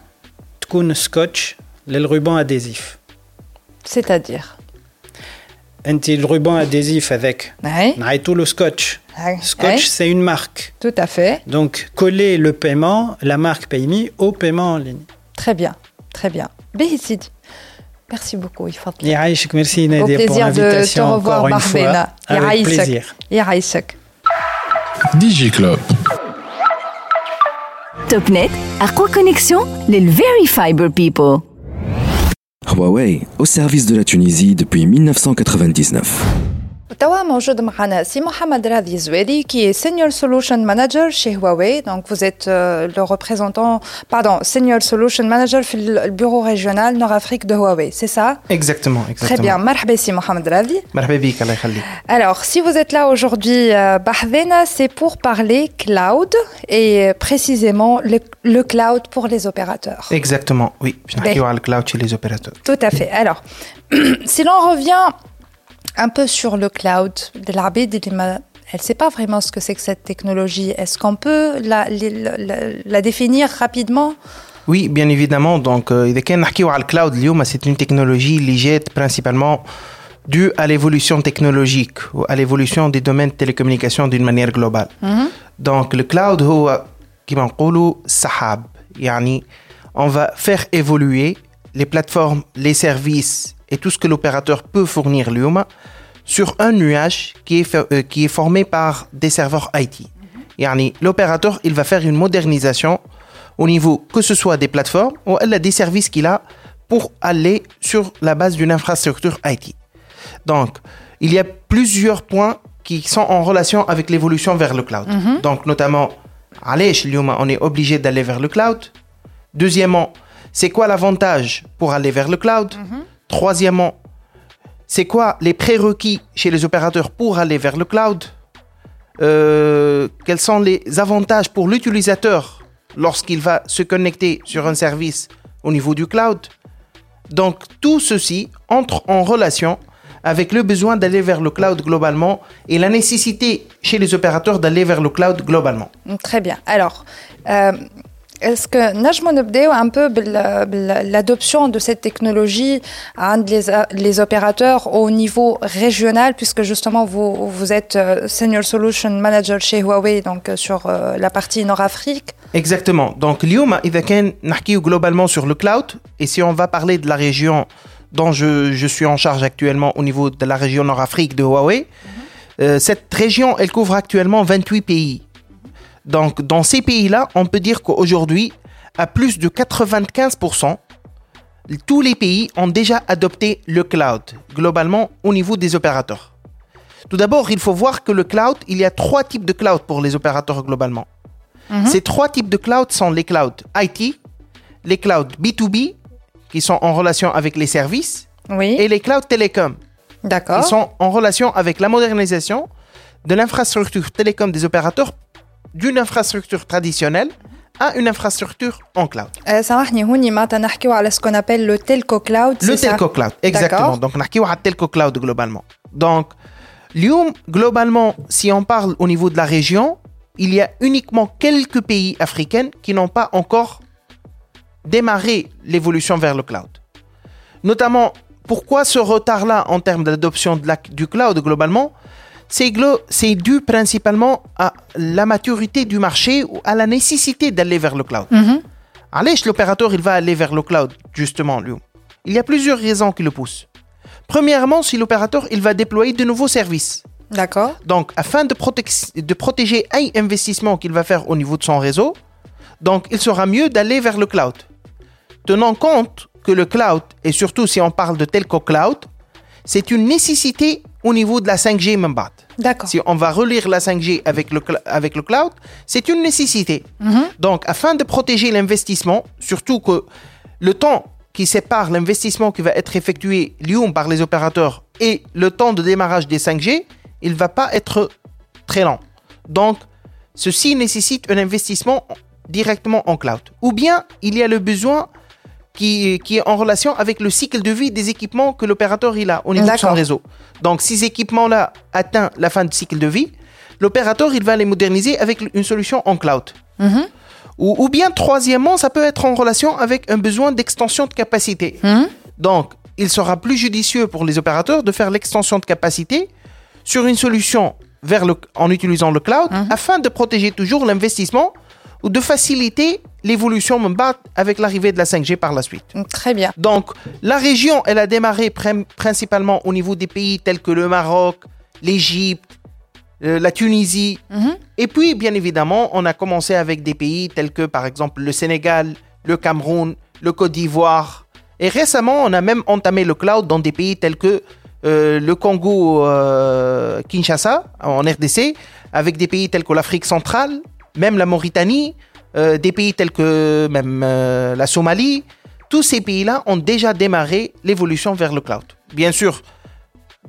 تكون سكوتش للروبان اديزيف سيتادير انت الروبان اديزيف هذاك نعيطوا له سكوتش سكوتش سي اون مارك tout à fait donc coller le paiement la marque PayMe au paiement en ligne très bien très bien باهي سيدي Merci beaucoup, Ifatli. Yaïchek, merci Nadia pour l'invitation une fois. Avec plaisir. Yaïchek. DigiClub. Topnet, à quoi connexion Les Very Fiber People. Huawei, au service de la Tunisie depuis 1999. توا موجود معنا سي محمد راضي زويري qui est senior solution manager chez Huawei donc vous êtes euh, le représentant pardon senior solution manager في le bureau régional Nord-Afrique de Huawei c'est ça Exactement exactement Très bien مرحبا سي محمد راضي مرحبا بك الله يخليك Alors si vous êtes là aujourd'hui بحذنا c'est pour parler cloud et précisément le, le cloud pour les opérateurs Exactement oui باش نحكيو على الكلاود chez les opérateurs Tout à fait alors si l'on revient un peu sur le cloud. Elle ne sait pas vraiment ce que c'est que cette technologie. Est-ce qu'on peut la, définir rapidement? Oui, bien évidemment. Donc, euh, il le cloud, c'est une technologie légère principalement due à l'évolution technologique ou à l'évolution des domaines de télécommunications d'une manière globale. Mhm. Donc, le cloud, sahab. On va faire évoluer les plateformes, les services et tout ce que l'opérateur peut fournir l'UMA sur un nuage qui est, euh, qui est formé par des serveurs IT. Yani, l'opérateur, il va faire une modernisation au niveau que ce soit des plateformes ou des services qu'il a pour aller sur la base d'une infrastructure IT. Donc, il y a plusieurs points qui sont en relation avec l'évolution vers le cloud. -hmm. Donc, notamment, on est obligé d'aller vers le cloud. Deuxièmement, c'est quoi l'avantage pour aller vers le cloud? -hmm. Troisièmement, c'est quoi les prérequis chez les opérateurs pour aller vers le cloud? Euh, Quels sont les avantages pour l'utilisateur lorsqu'il va se connecter sur un service au niveau du cloud? Donc tout ceci entre en relation avec le besoin d'aller vers le cloud globalement et la nécessité chez les opérateurs d'aller vers le cloud globalement. Très bien. Alors, euh, est-ce que نجموا نبداو un peu l'adoption de cette technologie عند les, les opérateurs au niveau régional puisque justement vous, vous êtes senior solution manager chez Huawei donc sur la partie Nord-Afrique Exactement. Donc اليوم إذا كان نحكيو globalement sur le cloud et si on va parler de la région dont je, je suis en charge actuellement au niveau de la région Nord-Afrique de Huawei, mm -hmm. euh, cette région elle couvre actuellement 28 pays. Donc, dans ces pays-là, on peut dire qu'aujourd'hui, à plus de 95%, tous les pays ont déjà adopté le cloud, globalement au niveau des opérateurs. Tout d'abord, il faut voir que le cloud, il y a trois types de cloud pour les opérateurs globalement. -hmm. Ces trois types de cloud sont les clouds IT, les clouds B2B, qui sont en relation avec les services, oui. et les clouds télécom. D'accord. Qui sont en relation avec la modernisation de l'infrastructure télécom des opérateurs d'une infrastructure traditionnelle à une infrastructure en cloud. سامحني هوني معناتها نحكيو على ce qu'on appelle le telco cloud. Le telco cloud, exactement. Donc نحكيو على telco cloud globalement. Donc اليوم globalement si on parle au niveau de la région, il y a uniquement quelques pays africains qui n'ont pas encore démarré l'évolution vers le cloud. Notamment pourquoi ce retard-là en termes d'adoption du cloud globalement C'est dû principalement à la maturité du marché ou à la nécessité d'aller vers le cloud. Mm -hmm. Allez, l'opérateur, il va aller vers le cloud, justement, lui. Il y a plusieurs raisons qui le poussent. Premièrement, si l'opérateur il va déployer de nouveaux services. D'accord. Donc, afin de, de protéger un investissement qu'il va faire au niveau de son réseau, donc il sera mieux d'aller vers le cloud. Tenant compte que le cloud, et surtout si on parle de telco cloud, c'est une nécessité au niveau de la 5G Membat. D'accord. Si on va relire la 5G avec le, avec le cloud, c'est une nécessité. Mhm. Donc, afin de protéger l'investissement, surtout que le temps qui sépare l'investissement qui va être effectué Lyon par les opérateurs et le temps de démarrage des 5G, il ne va pas être très lent. Donc, ceci nécessite un investissement directement en cloud. Ou bien, il y a le besoin qui, qui, est en relation avec le cycle de vie des équipements que l'opérateur il a au niveau de son réseau. Donc, ces équipements-là atteignent la fin du cycle de vie, l'opérateur il va les moderniser avec une solution en cloud. Mhm. Ou, ou, bien, troisièmement, ça peut être en relation avec un besoin d'extension de capacité. Mhm. Donc, il sera plus judicieux pour les opérateurs de faire l'extension de capacité sur une solution vers le, en utilisant le cloud Mhm. afin de protéger toujours l'investissement ou de faciliter l'évolution avec l'arrivée de la 5G par la suite. Très bien. Donc, la région, elle a démarré principalement au niveau des pays tels que le Maroc, l'Égypte, euh, la Tunisie. Mhm. Et puis, bien évidemment, on a commencé avec des pays tels que, par exemple, le Sénégal, le Cameroun, le Côte d'Ivoire. Et récemment, on a même entamé le cloud dans des pays tels que euh, le Congo, euh, Kinshasa, en RDC, avec des pays tels que l'Afrique centrale, même la Mauritanie, euh, des pays tels que même euh, la Somalie, tous ces pays-là ont déjà démarré l'évolution vers le cloud. Bien sûr,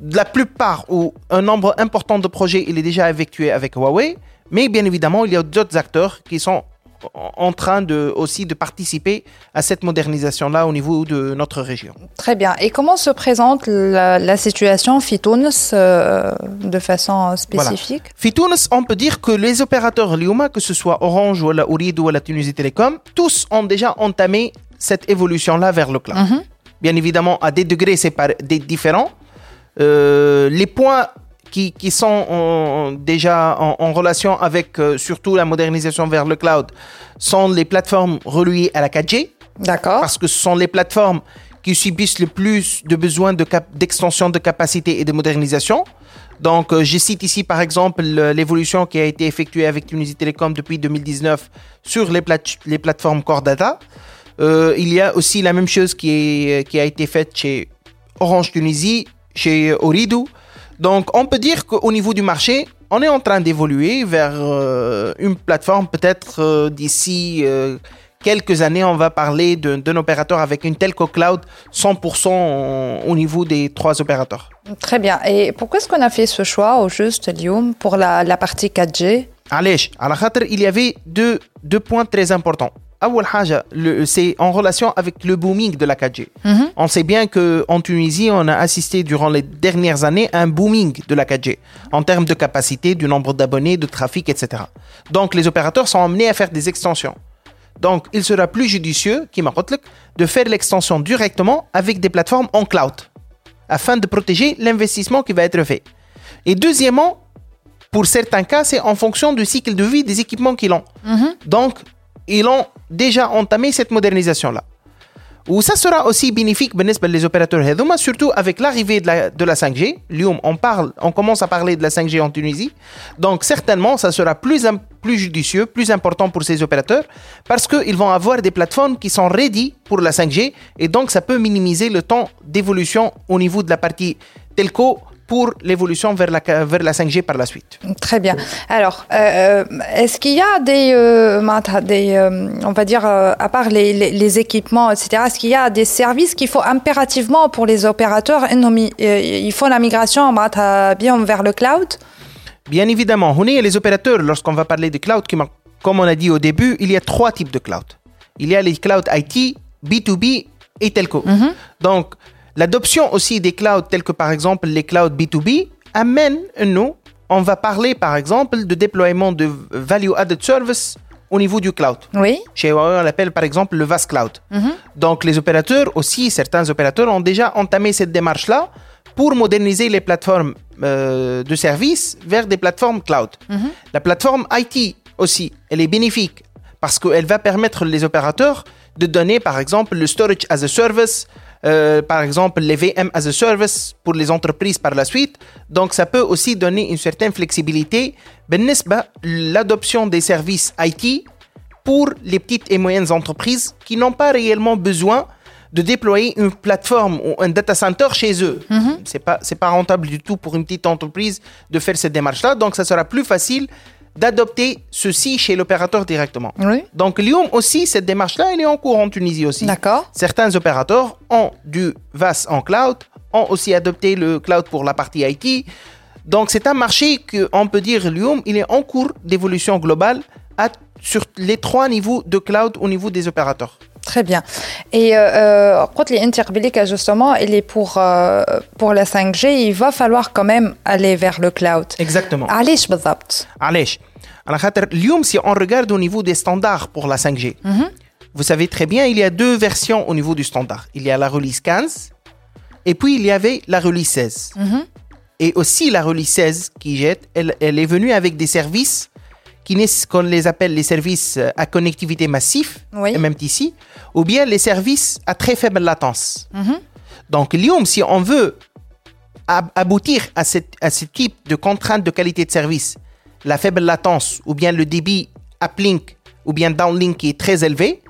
la plupart ou un nombre important de projets, il est déjà effectué avec Huawei, mais bien évidemment, il y a d'autres acteurs qui sont en train de, aussi de participer à cette modernisation-là au niveau de notre région. Très bien. Et comment se présente la, la situation Fitounes euh, de façon spécifique? Voilà. Fitounes, on peut dire que les opérateurs Liuma, que ce soit Orange ou la Ourid ou la Tunisie Télécom, tous ont déjà entamé cette évolution-là vers le cloud. Mm -hmm. Bien évidemment, à des degrés des différents. Euh, les points qui, qui sont en, déjà en, en, relation avec euh, surtout la modernisation vers le cloud sont les plateformes reliées à la 4G. D'accord. Parce que ce sont les plateformes qui subissent le plus de besoins d'extension de, de, capacité et de modernisation. Donc, euh, je cite ici par exemple l'évolution qui a été effectuée avec Tunisie Télécom depuis 2019 sur les, plate les plateformes Core Data. Euh, il y a aussi la même chose qui, est, qui a été faite chez Orange Tunisie, chez Ooredoo. Donc, on peut dire qu'au niveau du marché, on est en train d'évoluer vers euh, une plateforme peut-être euh, d'ici euh, quelques années, on va parler d'un opérateur avec une telco cloud 100% au niveau des trois opérateurs. Très bien. Et pourquoi est-ce qu'on a fait ce choix au juste, Lyoum, pour la partie 4G Allez, à la il y avait deux, deux points très importants. c'est en relation avec le booming de la 4G. Mm -hmm. On sait bien qu'en Tunisie, on a assisté durant les dernières années à un booming de la 4G en termes de capacité, du nombre d'abonnés, de trafic, etc. Donc les opérateurs sont amenés à faire des extensions. Donc il sera plus judicieux, de faire l'extension directement avec des plateformes en cloud afin de protéger l'investissement qui va être fait. Et deuxièmement, pour certains cas, c'est en fonction du cycle de vie des équipements qu'ils ont. -hmm. Donc, ils ont déjà entamé cette modernisation-là. Ou ça sera aussi bénéfique pour les opérateurs Hedoma, surtout avec l'arrivée de la, de la 5G. Lyon, on, parle, on commence à parler de la 5G en Tunisie. Donc certainement, ça sera plus, plus judicieux, plus important pour ces opérateurs parce qu'ils vont avoir des plateformes qui sont ready pour la 5G et donc ça peut minimiser le temps d'évolution au niveau de la partie telco pour l'évolution vers la, vers la 5G par la suite. Très bien. Alors, euh, est-ce qu'il y a des, euh, des euh, on va dire, à part les, les, les équipements, etc., est-ce qu'il y a des services qu'il faut impérativement pour les opérateurs Il faut la migration bien vers le cloud? Bien évidemment. On est les opérateurs, lorsqu'on va parler de cloud, comme on a dit au début, il y a trois types de cloud. Il y a les clouds IT, B2B et telco. Mm -hmm. Donc, L'adoption aussi des clouds tels que par exemple les clouds B2B amène nous, on va parler par exemple de déploiement de value added service au niveau du cloud. Oui. Chez Huawei, on l'appelle par exemple le VAS Cloud. Mm -hmm. Donc les opérateurs aussi, certains opérateurs ont déjà entamé cette démarche-là pour moderniser les plateformes euh, de services vers des plateformes cloud. Mm -hmm. La plateforme IT aussi, elle est bénéfique parce qu'elle va permettre les opérateurs de donner par exemple le storage as a service, euh, par exemple les VM as a service pour les entreprises par la suite. Donc ça peut aussi donner une certaine flexibilité. بالنسبة l'adoption des services IT pour les petites et moyennes entreprises qui n'ont pas réellement besoin de déployer une plateforme ou un data center chez eux. C'est pas c'est pas rentable du tout pour une petite entreprise de faire cette démarche là. Donc ça sera plus facile d'adopter ceci chez l'opérateur directement. Oui. Donc Lyon aussi cette démarche là elle est en cours en Tunisie aussi. D'accord. Certains opérateurs ont du VAS en cloud, ont aussi adopté le cloud pour la partie IT. Donc c'est un marché que on peut dire Lyon, il est en cours d'évolution globale à- sur les trois niveaux de cloud au niveau des opérateurs. Très bien. Et Kotli euh, euh justement, il est pour, euh, pour la 5G, il va falloir quand même aller vers le cloud. Exactement. Allez, je Allez. Alors, si on regarde au niveau des standards pour la 5G, mhm. vous savez très bien, il y a deux versions au niveau du standard. Il y a la release 15 et puis il y avait la release 16. Mhm. Et aussi la release 16 qui jette, elle est venue avec des services qu'on les appelle les services euh, à connectivité massive, oui. MMTC, ou bien les services à très faible latence. Mhm. Donc, l'IOM, si on veut aboutir à, cette, à ce type de contrainte de qualité de service, la faible latence ou bien le débit uplink ou bien downlink qui est très élevé,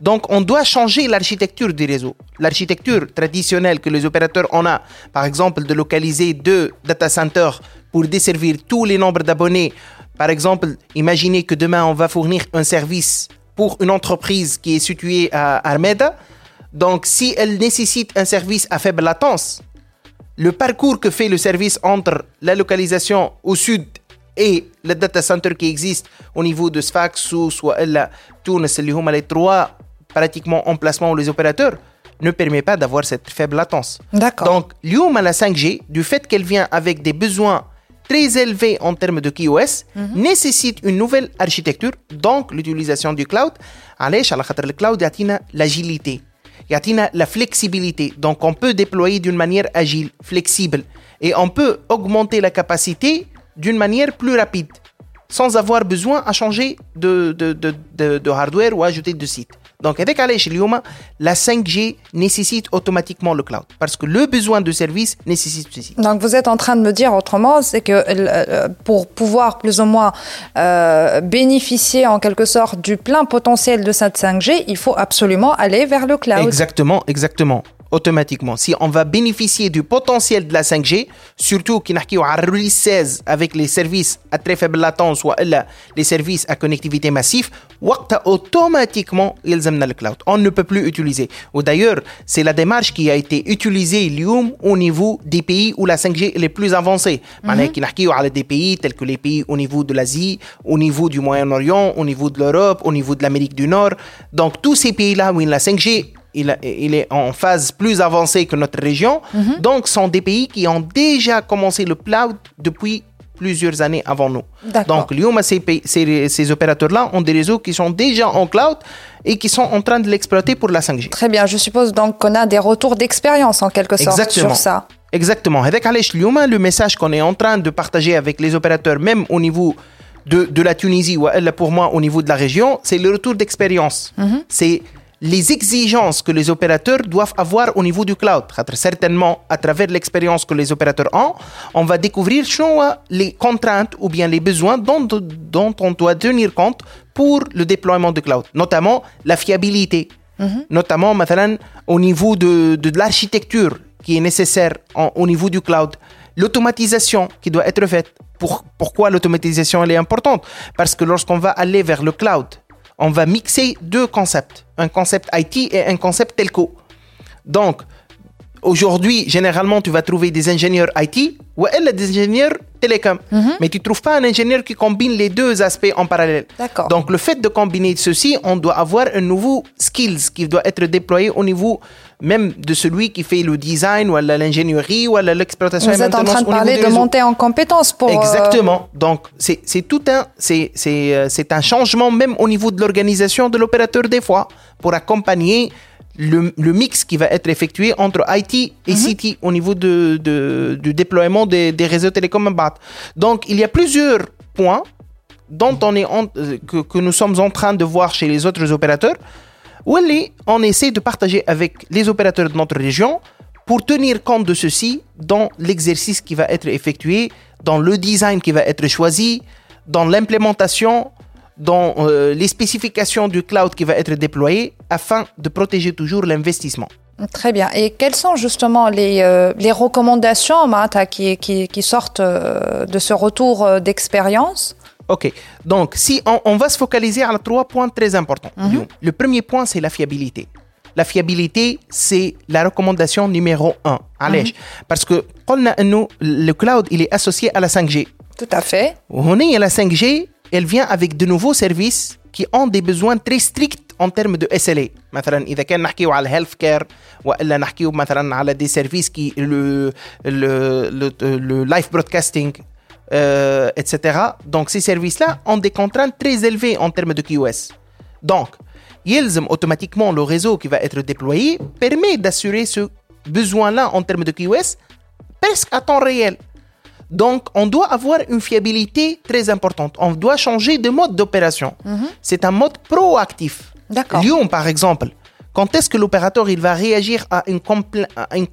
donc, on doit changer l'architecture du réseau. L'architecture traditionnelle que les opérateurs ont a, par exemple, de localiser deux data centers pour desservir tous les nombres d'abonnés par exemple, imaginez que demain, on va fournir un service pour une entreprise qui est située à Armeda. Donc, si elle nécessite un service à faible latence, le parcours que fait le service entre la localisation au sud et le data center qui existe au niveau de Sfax ou soit la Tunis, les trois pratiquement emplacements où les opérateurs, ne permet pas d'avoir cette faible latence. D'accord. Donc, l'IOM à la 5G, du fait qu'elle vient avec des besoins très élevés en termes de QoS, nécessite une nouvelle architecture, donc l'utilisation du cloud. علاش على خاطر le cloud يعطينا l'agilité. يعطينا la flexibilité. Donc, on peut déployer d'une manière agile, flexible. Et on peut augmenter la capacité d'une manière plus rapide, sans avoir besoin à changer de, de, de, de, de hardware ou ajouter de site. Donc, avec Alaychilium, la 5G nécessite automatiquement le cloud parce que le besoin de service nécessite ceci. Donc, vous êtes en train de me dire autrement, c'est que euh, pour pouvoir plus ou moins euh, bénéficier en quelque sorte du plein potentiel de cette 5G, il faut absolument aller vers le cloud. Exactement, exactement automatiquement. Si on va bénéficier du potentiel de la 5G, surtout qui n'a release 16 avec les services à très faible latence ou les services à connectivité massive, automatiquement ils amènent le cloud. On ne peut plus utiliser. Ou d'ailleurs, c'est la démarche qui a été utilisée au niveau des pays où la 5G est les plus avancée. Mm-hmm. des pays tels que les pays au niveau de l'Asie, au niveau du Moyen-Orient, au niveau de l'Europe, au niveau de l'Amérique du Nord. Donc tous ces pays-là où la 5G il, est en phase plus avancée que notre région. Mhm. Donc, ce sont des pays qui ont déjà commencé le cloud depuis plusieurs années avant nous. Donc, l'IOMA, ces, opérateurs-là ont des réseaux qui sont déjà en cloud et qui sont en train de l'exploiter pour la 5G. Très bien, je suppose donc qu'on a des retours d'expérience en quelque sorte sur ça. Exactement. Avec Alech l'IOMA, le message qu'on est en train de partager avec les opérateurs, même au niveau de, la Tunisie ou euh, pour moi au niveau de la région, c'est le retour d'expérience. Mhm. C'est les exigences que les opérateurs doivent avoir au niveau du cloud. خاطر Certainement, à travers l'expérience que les opérateurs ont, on va découvrir شنو هو les contraintes ou bien les besoins dont, dont on doit tenir compte pour le déploiement du cloud. Notamment la fiabilité. Notamment, مثلا, au niveau de, de, de l'architecture qui est nécessaire en- au niveau du cloud. L'automatisation qui doit être faite. Pour, pourquoi l'automatisation elle est importante Parce que lorsqu'on va aller vers le cloud, on va mixer deux concepts. Un concept IT et un concept telco. Donc, aujourd'hui, généralement, tu vas trouver des ingénieurs IT ou elle, des ingénieurs télécom. Mais tu ne trouves pas un ingénieur qui combine les deux aspects en parallèle. Donc, le fait de combiner ceci, on doit avoir un nouveau skills qui doit être déployé au niveau même de celui qui fait le design ou l'ingénierie ou l'exploitation Vous êtes en train de parler de réseaux. monter en compétences pour... euh, Exactement. Donc, c'est tout un, c'est c'est, euh, c'est un changement même au niveau de l'organisation de l'opérateur des fois pour accompagner le, le mix qui va être effectué entre IT et CT au niveau de, de- du déploiement des, des réseaux télécoms en BAT. Donc, il y a plusieurs points dont on est en- euh, que, que nous sommes en train de voir chez les autres opérateurs Ou on essaie de partager avec les opérateurs de notre région pour tenir compte de ceci dans l'exercice qui va être effectué, dans le design qui va être choisi, dans l'implémentation, dans euh, les spécifications du cloud qui va être déployé afin de protéger toujours l'investissement. Très bien. Et quelles sont justement les, euh, recommandations qui, qui, sortent euh, de ce retour d'expérience? Ok, donc si on, va se focaliser sur trois points très importants. Mhm. Le premier point, c'est la fiabilité. La fiabilité, c'est la recommandation numéro un. Allez, mhm. parce que le cloud, il est associé à la 5G. Tout à fait. On est à la 5G, elle vient avec de nouveaux services qui ont des besoins très stricts en termes de SLA مثلا اذا كان نحكيو على الهيلث كير والا نحكيو مثلا على دي سيرفيس كي لو لو لايف برودكاستينغ etc. Donc ces services-là ont des contraintes très élevées en termes de QoS. Donc, YELSM, automatiquement, le réseau qui va être déployé permet d'assurer ce besoin-là en termes de QoS presque à temps réel. Donc, on doit avoir une fiabilité très importante. On doit changer de mode d'opération. Mhm. C'est un mode proactif. Lyon, par exemple, quand est-ce que l'opérateur il va réagir à une, une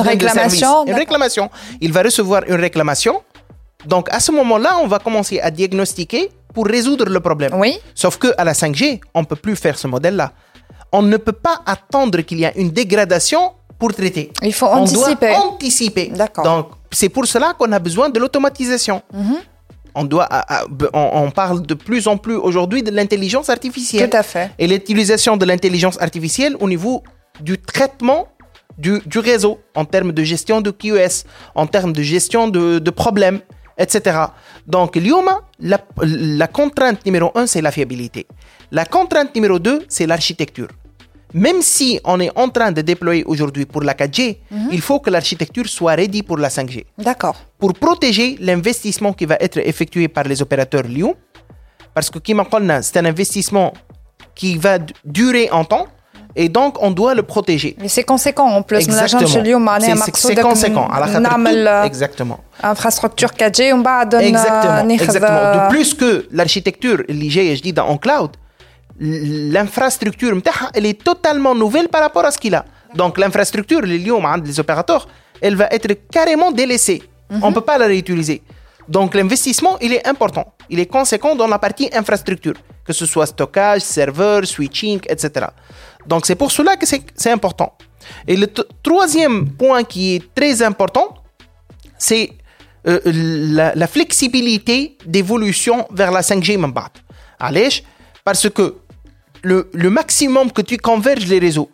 réclamation Une réclamation. Il va recevoir une réclamation. Donc à ce moment-là, on va commencer à diagnostiquer pour résoudre le problème. Oui. Sauf que à la 5G, on ne peut plus faire ce modèle-là. On ne peut pas attendre qu'il y ait une dégradation pour traiter. Il faut anticiper. On doit anticiper. D'accord. Donc c'est pour cela qu'on a besoin de l'automatisation. Mhm on, doit, on, parle de plus en plus aujourd'hui de l'intelligence artificielle. Tout à fait. Et l'utilisation de l'intelligence artificielle au niveau du traitement du, réseau, en termes de gestion de QoS, en termes de gestion de, problèmes, etc. Donc, l'IOMA, la, la contrainte numéro un, c'est la fiabilité. La contrainte numéro deux, c'est l'architecture même si on est en train de déployer aujourd'hui pour la 4G, mhm. il faut que l'architecture soit ready pour la 5G. D'accord. Pour protéger l'investissement qui va être effectué par les opérateurs Lyon, parce que c'est un investissement qui va durer en temps. Et donc, on doit le protéger. Mais c'est conséquent en plus. Exactement. C'est conséquent. Exactement. Infrastructure 4G, on va donner Exactement. Exactement. De plus que l'architecture, l'IG, je dis, en cloud, l'infrastructure elle est totalement nouvelle par rapport à ce qu'il a. Donc l'infrastructure, les lions les opérateurs, elle va être carrément délaissée. Mhm. On ne peut pas la réutiliser. Donc l'investissement, il est important. Il est conséquent dans la partie infrastructure, que ce soit stockage, serveur, switching, etc. Donc c'est pour cela que c'est important. Et le troisième point qui est très important, c'est euh, la, flexibilité d'évolution vers la 5G Mambat. Allez, parce que le, maximum que tu converges les réseaux,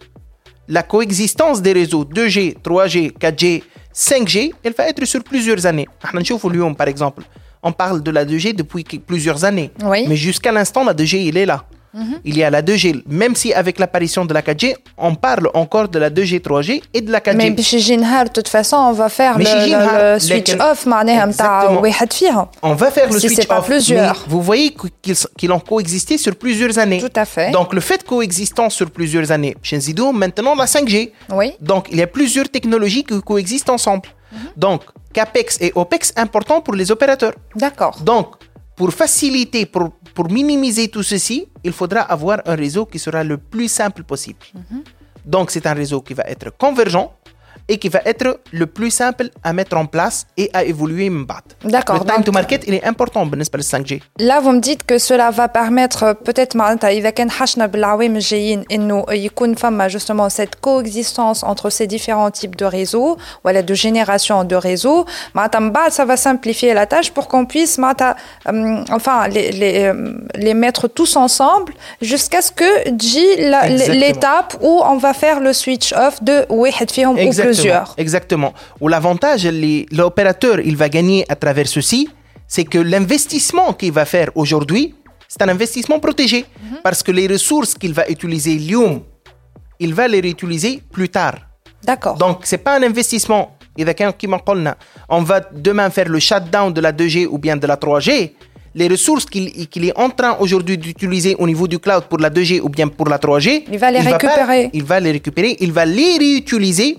la coexistence des réseaux 2G, 3G, 4G, 5G, elle va être sur plusieurs années. Par exemple, on parle de la 2G depuis plusieurs années. Mais jusqu'à l'instant, la 2G, il est là. Mhm. Il y a la 2G, même si avec l'apparition de la 4G, on parle encore de la 2G, 3G et de la 4G. Mais chez de toute façon, on va faire le, switch off, On va faire le switch off. Plusieurs. vous voyez qu'ils ont coexisté sur plusieurs années. Tout à fait. Donc le fait de coexistence sur plusieurs années, chez Zido, maintenant la 5G. Oui. Donc il y a plusieurs technologies qui coexistent ensemble. Mhm. Donc CAPEX et OPEX importants pour les opérateurs. D'accord. Donc pour faciliter, pour, pour, minimiser tout ceci, il faudra avoir un réseau qui sera le plus simple possible. Mhm. Donc c'est un réseau qui va être convergent, et qui va être le plus simple à mettre en place et à évoluer D'accord. Le time donc, to market, il est important pour le 5G. Là, vous me dites que cela va permettre euh, peut-être, il euh, euh, justement cette coexistence entre ces différents types de réseaux, voilà, de générations de réseaux. Ça va simplifier la tâche pour qu'on puisse enfin, les, les, les mettre tous ensemble jusqu'à ce que G l'étape où on va faire le switch off de ou plusieurs. Exactement. Ou l'avantage, l'opérateur, il va gagner à travers ceci, c'est que l'investissement qu'il va faire aujourd'hui, c'est un investissement protégé. Mhm. Parce que les ressources qu'il va utiliser, Lium, il va les réutiliser plus tard. D'accord. Donc, ce n'est pas un investissement. On va demain faire le shutdown de la 2G ou bien de la 3G. Les ressources qu'il est en train aujourd'hui d'utiliser au niveau du cloud pour la 2G ou bien pour la 3G, il va les récupérer. il va les récupérer, il va les réutiliser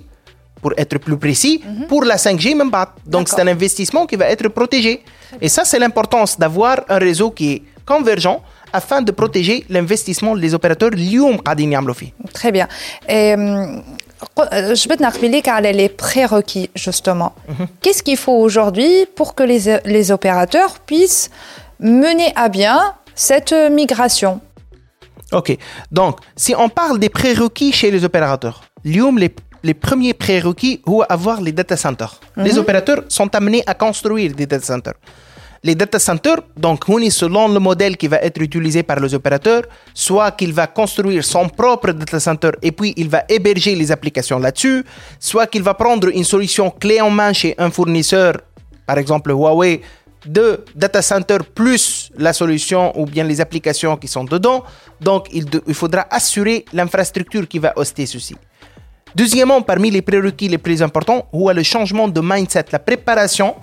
pour être plus précis, mhm. pour la 5G même pas. Donc c'est un investissement qui va être protégé. Et ça, c'est l'importance d'avoir un réseau qui est convergent afin de protéger l'investissement des opérateurs Très bien. Et, euh, euh, je vais te rappeler les prérequis, justement. Mhm. Qu'est-ce qu'il faut aujourd'hui pour que les, les opérateurs puissent mener à bien cette migration? Ok, donc si on parle des prérequis chez les opérateurs, Lyon, les les premiers prérequis, ou avoir les data centers. Les Mhm. opérateurs sont amenés à construire des data centers. Les data centers, donc, on est selon le modèle qui va être utilisé par les opérateurs, soit qu'il va construire son propre data center et puis il va héberger les applications là-dessus, soit qu'il va prendre une solution clé en main chez un fournisseur, par exemple Huawei, de data center plus la solution ou bien les applications qui sont dedans. Donc, il, de- il faudra assurer l'infrastructure qui va hoster ceci. Deuxièmement, parmi les prérequis les plus importants, ou le changement de mindset, la préparation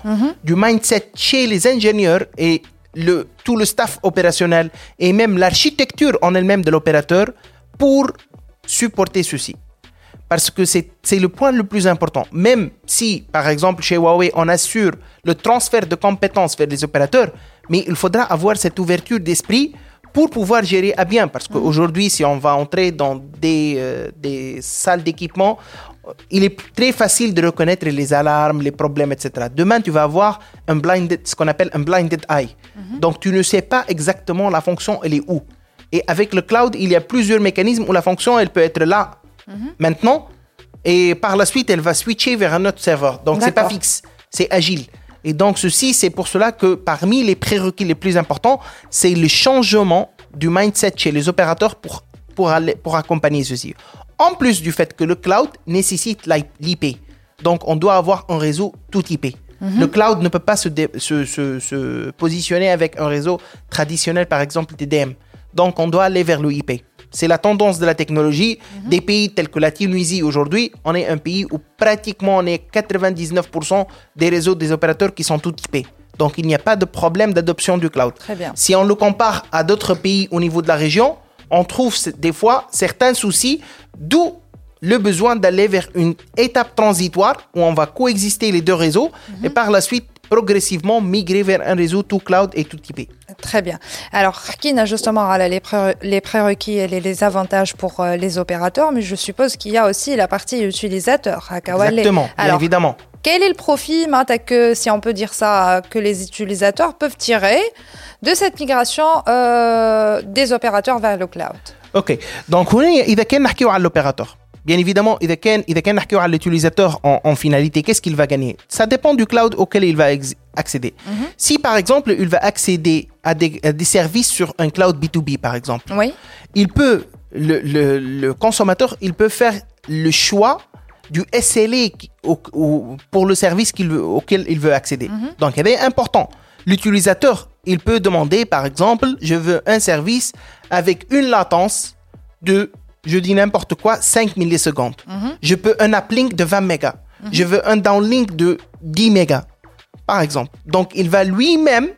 du mindset chez les ingénieurs et le, tout le staff opérationnel et même l'architecture en elle-même de l'opérateur pour supporter ceci. Parce que c'est c'est le point le plus important. Même si, par exemple, chez Huawei, on assure le transfert de compétences vers les opérateurs, mais il faudra avoir cette ouverture d'esprit pour pouvoir gérer à bien. Parce qu'aujourd'hui, si on va entrer dans des, euh, des salles d'équipement, euh, il est très facile de reconnaître les alarmes, les problèmes, etc. Demain, tu vas avoir un blinded, ce qu'on appelle un blinded eye. Donc, tu ne sais pas exactement la fonction, elle est où. Et avec le cloud, il y a plusieurs mécanismes où la fonction, elle peut être là maintenant et par la suite, elle va switcher vers un autre serveur. Donc, c'est pas fixe, c'est agile. Et donc, ceci, c'est pour cela que parmi les prérequis les plus importants, c'est le changement du mindset chez les opérateurs pour, pour, aller, pour accompagner ceci. En plus du fait que le cloud nécessite l'IP. Donc, on doit avoir un réseau tout IP. Le cloud ne peut pas se, se, se- se positionner avec un réseau traditionnel, par exemple TDM. Donc, on doit aller vers le IP. C'est la tendance de la technologie. Des pays tels que la Tunisie aujourd'hui, on est un pays où pratiquement on est 99% des réseaux des opérateurs qui sont tout IP. Donc, il n'y a pas de problème d'adoption du cloud. Très bien. Si on le compare à d'autres pays au niveau de la région, on trouve des fois certains soucis, d'où le besoin d'aller vers une étape transitoire où on va coexister les deux réseaux et par la suite progressivement migrer vers un réseau tout cloud et tout IP. Très bien. Alors, qui a justement les, les prérequis et les, avantages pour euh, les opérateurs, mais je suppose qu'il y a aussi la partie utilisateur. Exactement, Alors, évidemment. Quel est le profit, que, si on peut dire ça, que les utilisateurs peuvent tirer de cette migration euh, des opérateurs vers le cloud? Ok. Donc, on est, il y a l'opérateur? Bien évidemment, il y a l'utilisateur en, finalité, qu'est-ce qu'il va gagner? Ça dépend du cloud auquel il va accéder. Mm-hmm. Si par exemple, il va accéder à des, services sur un cloud B2B par exemple, oui. il peut, le, le, consommateur, il peut faire le choix du SLA pour le service veut, auquel il veut accéder. Mm-hmm. Donc, il est important. L'utilisateur, il peut demander par exemple, je veux un service avec une latence de je dis n'importe quoi, 5 millisecondes. Je peux un uplink de 20 mégas. Je veux un downlink de 10 mégas, par exemple. Donc, il va lui-même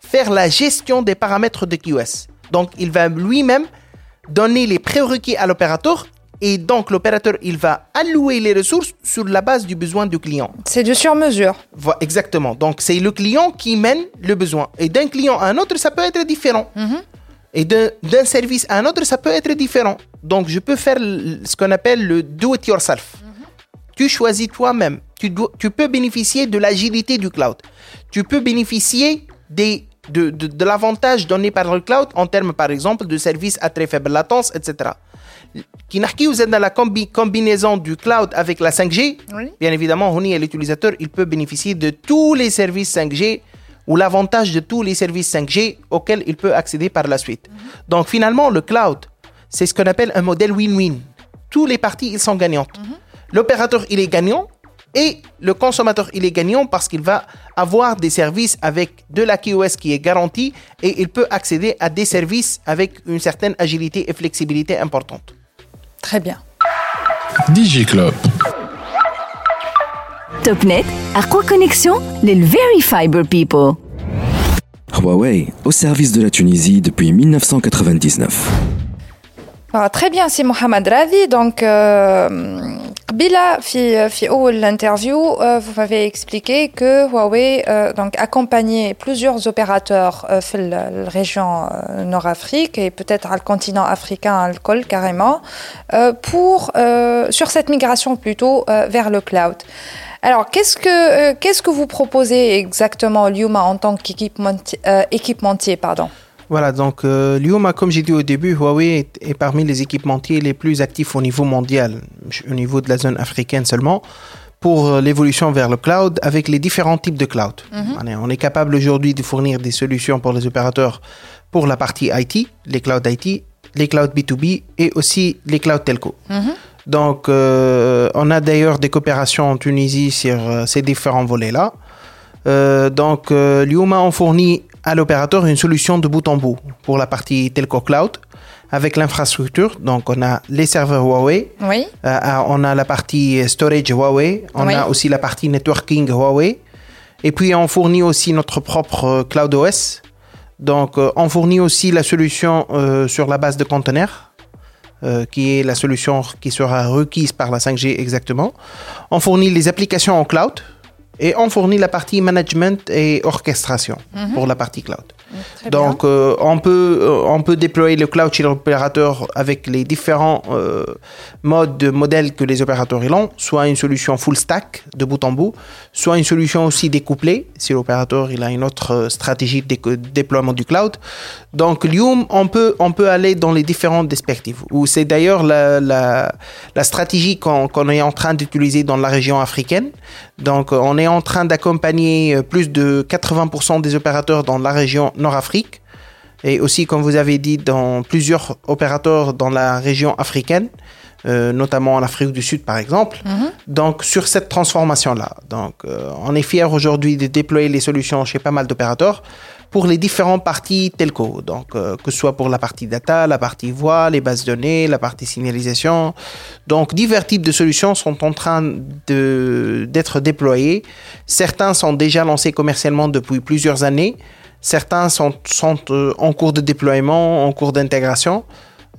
faire la gestion des paramètres de QoS. Donc, il va lui-même donner les prérequis à l'opérateur et donc l'opérateur, il va allouer les ressources sur la base du besoin du client. C'est du sur-mesure. Exactement. Donc, c'est le client qui mène le besoin. Et d'un client à un autre, ça peut être différent. Et d'un service à un autre, ça peut être différent. Donc, je peux faire ce qu'on appelle le do-it-yourself. Tu choisis toi-même. Tu, dois- tu peux bénéficier de l'agilité du cloud. Tu peux bénéficier des, de, de, de l'avantage donné par le cloud en termes, par exemple, de services à très faible latence, etc. Qui vous êtes dans la combi- combinaison du cloud avec la 5G, Oui. bien évidemment, Honi, l'utilisateur, il peut bénéficier de tous les services 5G ou l'avantage de tous les services 5G auxquels il peut accéder par la suite. Donc finalement, le cloud, c'est ce qu'on appelle un modèle win-win. Tous les parties, ils sont gagnantes. L'opérateur, il est gagnant et le consommateur, il est gagnant parce qu'il va avoir des services avec de la QoS qui est garantie et il peut accéder à des services avec une certaine agilité et flexibilité importante. Très bien. DigiClub. Topnet, Arqua Connexion, les Very Fiber People. Huawei, au service de la Tunisie depuis 1999. Ah, très bien, c'est Mohamed Ravi. Donc, euh, Bila, dans l'interview, euh, vous m'avez expliqué que Huawei euh, donc accompagnait plusieurs opérateurs euh, dans la région Nord-Afrique et peut-être le continent africain, le carrément, pour, sur cette migration plutôt vers le cloud. Alors, qu'est-ce que qu'est-ce que vous proposez exactement Lyuma en tant qu'équipementier, pardon? Voilà, donc euh, Lyuma, comme j'ai dit au début, Huawei est, parmi les équipementiers les plus actifs au niveau mondial, au niveau de la zone africaine seulement, pour euh, l'évolution vers le cloud avec les différents types de cloud. Mhm. On est capable aujourd'hui de fournir des solutions pour les opérateurs pour la partie IT, les clouds IT, les clouds B2B et aussi les clouds telco. Mhm. Donc, euh, on a d'ailleurs des coopérations en Tunisie sur ces différents volets-là. donc, Lyuma, on fournit à l'opérateur une solution de bout en bout pour la partie telco cloud avec l'infrastructure. Donc, on a les serveurs Huawei. Oui. Euh, on a la partie storage Huawei. On a aussi la partie networking Huawei. Et puis, on fournit aussi notre propre euh, Cloud OS. Donc, euh, on fournit aussi la solution sur la base de conteneurs. Qui est la solution qui sera requise par la 5G exactement. On fournit les applications en cloud, et on fournit la partie management et orchestration mhm. pour la partie cloud. Donc, euh, on, peut, euh, on peut déployer le cloud chez l'opérateur avec les différents euh, modes de modèles que les opérateurs ont, soit une solution full stack de bout en bout, soit une solution aussi découplée si l'opérateur a une autre stratégie de déploiement du cloud. Donc, Lium, on peut, on peut aller dans les différentes perspectives. C'est d'ailleurs la, la, stratégie qu'on est en train d'utiliser dans la région africaine. Donc, on est en train d'accompagner plus de 80% des opérateurs dans la région Nord-Afrique et aussi, comme vous avez dit, dans plusieurs opérateurs dans la région africaine, euh, notamment en Afrique du Sud par exemple. Mhm. Donc sur cette transformation-là, donc euh, on est fier aujourd'hui de déployer les solutions chez pas mal d'opérateurs pour les différentes parties telco. Donc euh, que ce soit pour la partie data, la partie voix, les bases de données, la partie signalisation. Donc divers types de solutions sont en train d'être déployés. Certains sont déjà lancés commercialement depuis plusieurs années. Certains sont, sont euh, en cours de déploiement, en cours d'intégration.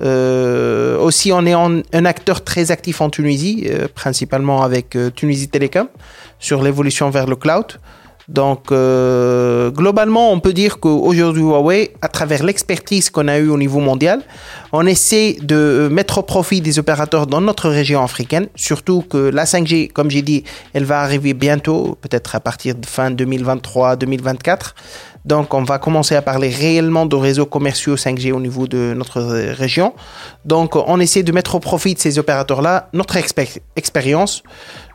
Euh, aussi, on est un acteur très actif en Tunisie, euh, principalement avec Tunisie Telecom, sur l'évolution vers le cloud. Donc, globalement, on peut dire qu'aujourd'hui, Huawei, à travers l'expertise qu'on a eue au niveau mondial, on essaie de mettre au profit des opérateurs dans notre région africaine, surtout que la 5G, comme j'ai dit, elle va arriver bientôt, peut-être à partir de fin 2023-2024. Donc, on va commencer à parler réellement de réseaux commerciaux 5G au niveau de notre région. Donc, on essaie de mettre au profit de ces opérateurs-là notre expérience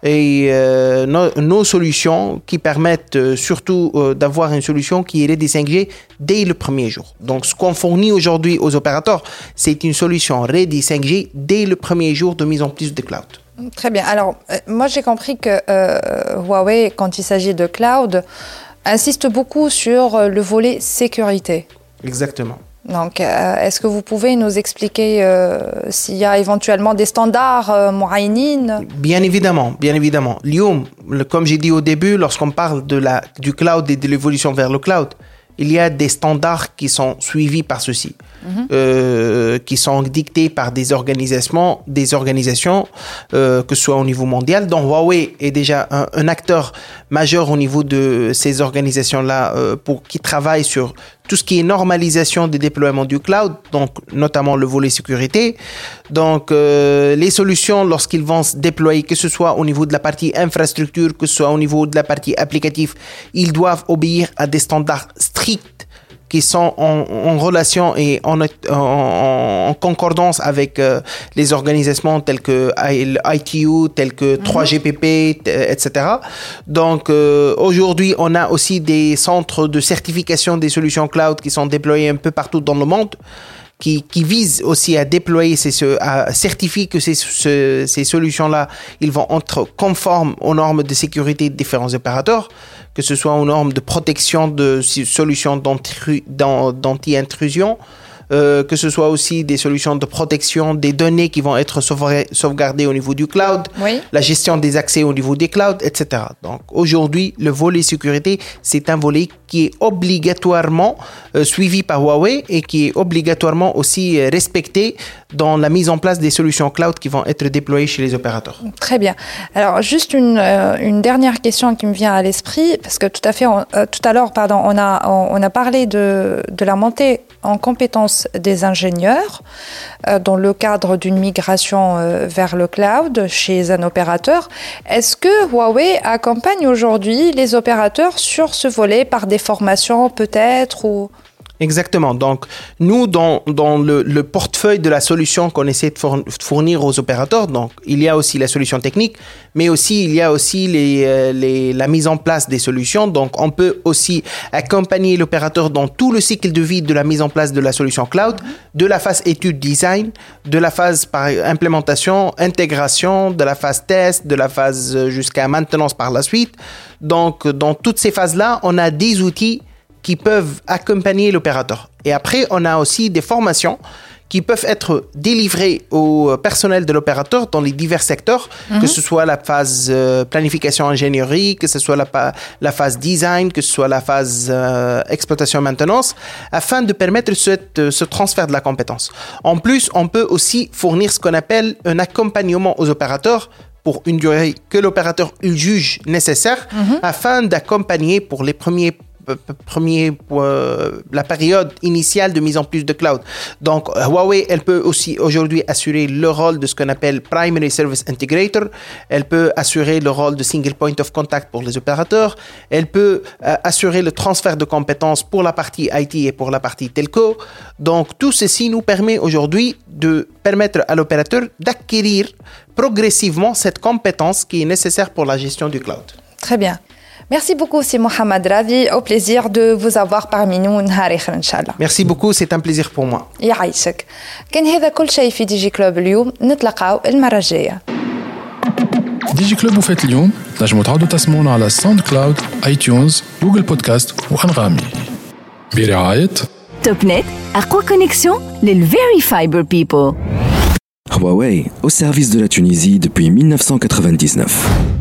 et euh, nos, solutions qui permettent euh, surtout euh, d'avoir une solution qui est des 5G dès le premier jour. Donc, ce qu'on fournit aujourd'hui aux opérateurs, c'est une solution Ready 5G dès le premier jour de mise en place de cloud. Très bien. Alors, moi, j'ai compris que Huawei, quand il s'agit de cloud, insiste beaucoup sur euh, le volet sécurité. Exactement. Donc, euh, est-ce que vous pouvez nous expliquer euh, s'il y a éventuellement des standards euh, Bien évidemment, bien évidemment. Lium, comme j'ai dit au début, lorsqu'on parle de la, du cloud et de l'évolution vers le cloud, il y a des standards qui sont suivis par ceci, mhm. euh, qui sont dictés par des organisations, des organisations euh, que ce soit au niveau mondial. Donc Huawei est déjà un, acteur majeur au niveau de ces organisations-là euh, pour qui travaillent sur tout ce qui est normalisation des déploiements du cloud, donc notamment le volet sécurité. Donc euh, les solutions lorsqu'ils vont se déployer, que ce soit au niveau de la partie infrastructure, que ce soit au niveau de la partie applicative, ils doivent obéir à des standards stricts qui sont en, relation et en, en, concordance avec euh, les organisations telles que ITU, telles que 3GPP, mhm. etc. Donc euh, aujourd'hui, on a aussi des centres de certification des solutions cloud qui sont déployés un peu partout dans le monde. Qui, qui visent aussi à déployer, ces, à certifier que ces, ces solutions-là, ils vont être conformes aux normes de sécurité de différents opérateurs que ce soit aux normes de protection de solutions d'anti-intrusion, euh, que ce soit aussi des solutions de protection des données qui vont être sauvegardées au niveau du cloud, la gestion des accès au niveau des clouds, etc. Donc aujourd'hui, le volet sécurité, c'est un volet qui est obligatoirement euh, suivi par Huawei et qui est obligatoirement aussi euh, respecté dans la mise en place des solutions cloud qui vont être déployées chez les opérateurs. Très bien. Alors juste une, une dernière question qui me vient à l'esprit, parce que tout à fait, tout à l'heure, pardon, on a, on a parlé de, de la montée en compétences des ingénieurs euh, dans le cadre d'une migration euh, vers le cloud chez un opérateur. Est-ce que Huawei accompagne aujourd'hui les opérateurs sur ce volet par des formations peut-être ou Exactement. Donc, nous, dans, dans le, le, portefeuille de la solution qu'on essaie de fournir aux opérateurs, donc, il y a aussi la solution technique, mais aussi, il y a aussi les, euh, les, la mise en place des solutions. Donc, on peut aussi accompagner l'opérateur dans tout le cycle de vie de la mise en place de la solution cloud, de la phase étude design, de la phase par implémentation, intégration, de la phase test, de la phase euh, jusqu'à maintenance par la suite. Donc, dans toutes ces phases-là, on a des outils qui peuvent accompagner l'opérateur. Et après, on a aussi des formations qui peuvent être délivrées au personnel de l'opérateur dans les divers secteurs, que mhm. ce soit la phase euh, planification ingénierie, que ce soit la, la, phase design, que ce soit la phase euh, exploitation maintenance, afin de permettre cette, ce transfert de la compétence. En plus, on peut aussi fournir ce qu'on appelle un accompagnement aux opérateurs pour une durée que l'opérateur juge nécessaire, mhm. afin d'accompagner pour les premiers premier, la période initiale de mise en place de cloud. Donc, Huawei, elle peut aussi aujourd'hui assurer le rôle de ce qu'on appelle Primary Service Integrator. Elle peut assurer le rôle de Single Point of Contact pour les opérateurs. Elle peut euh, assurer le transfert de compétences pour la partie IT et pour la partie telco. Donc, tout ceci nous permet aujourd'hui de permettre à l'opérateur d'acquérir progressivement cette compétence qui est nécessaire pour la gestion du cloud. Très bien. Merci beaucoup, c'est Mohamed Ravi. Au plaisir de vous avoir parmi nous Inch'Allah. Merci beaucoup, c'est un plaisir pour moi. يعيشك. كان هذا كل شيء في دي جي كلوب اليوم نتلقاو المرة الجاية. دي جي كلوب وفات اليوم نجموا تعودوا تسمعونا على ساوند كلاود اي تيونز جوجل بودكاست وانغامي برعاية توب نت أقوى كونيكسيون للفيري فايبر بيبل Huawei, au service de la Tunisie depuis 1999.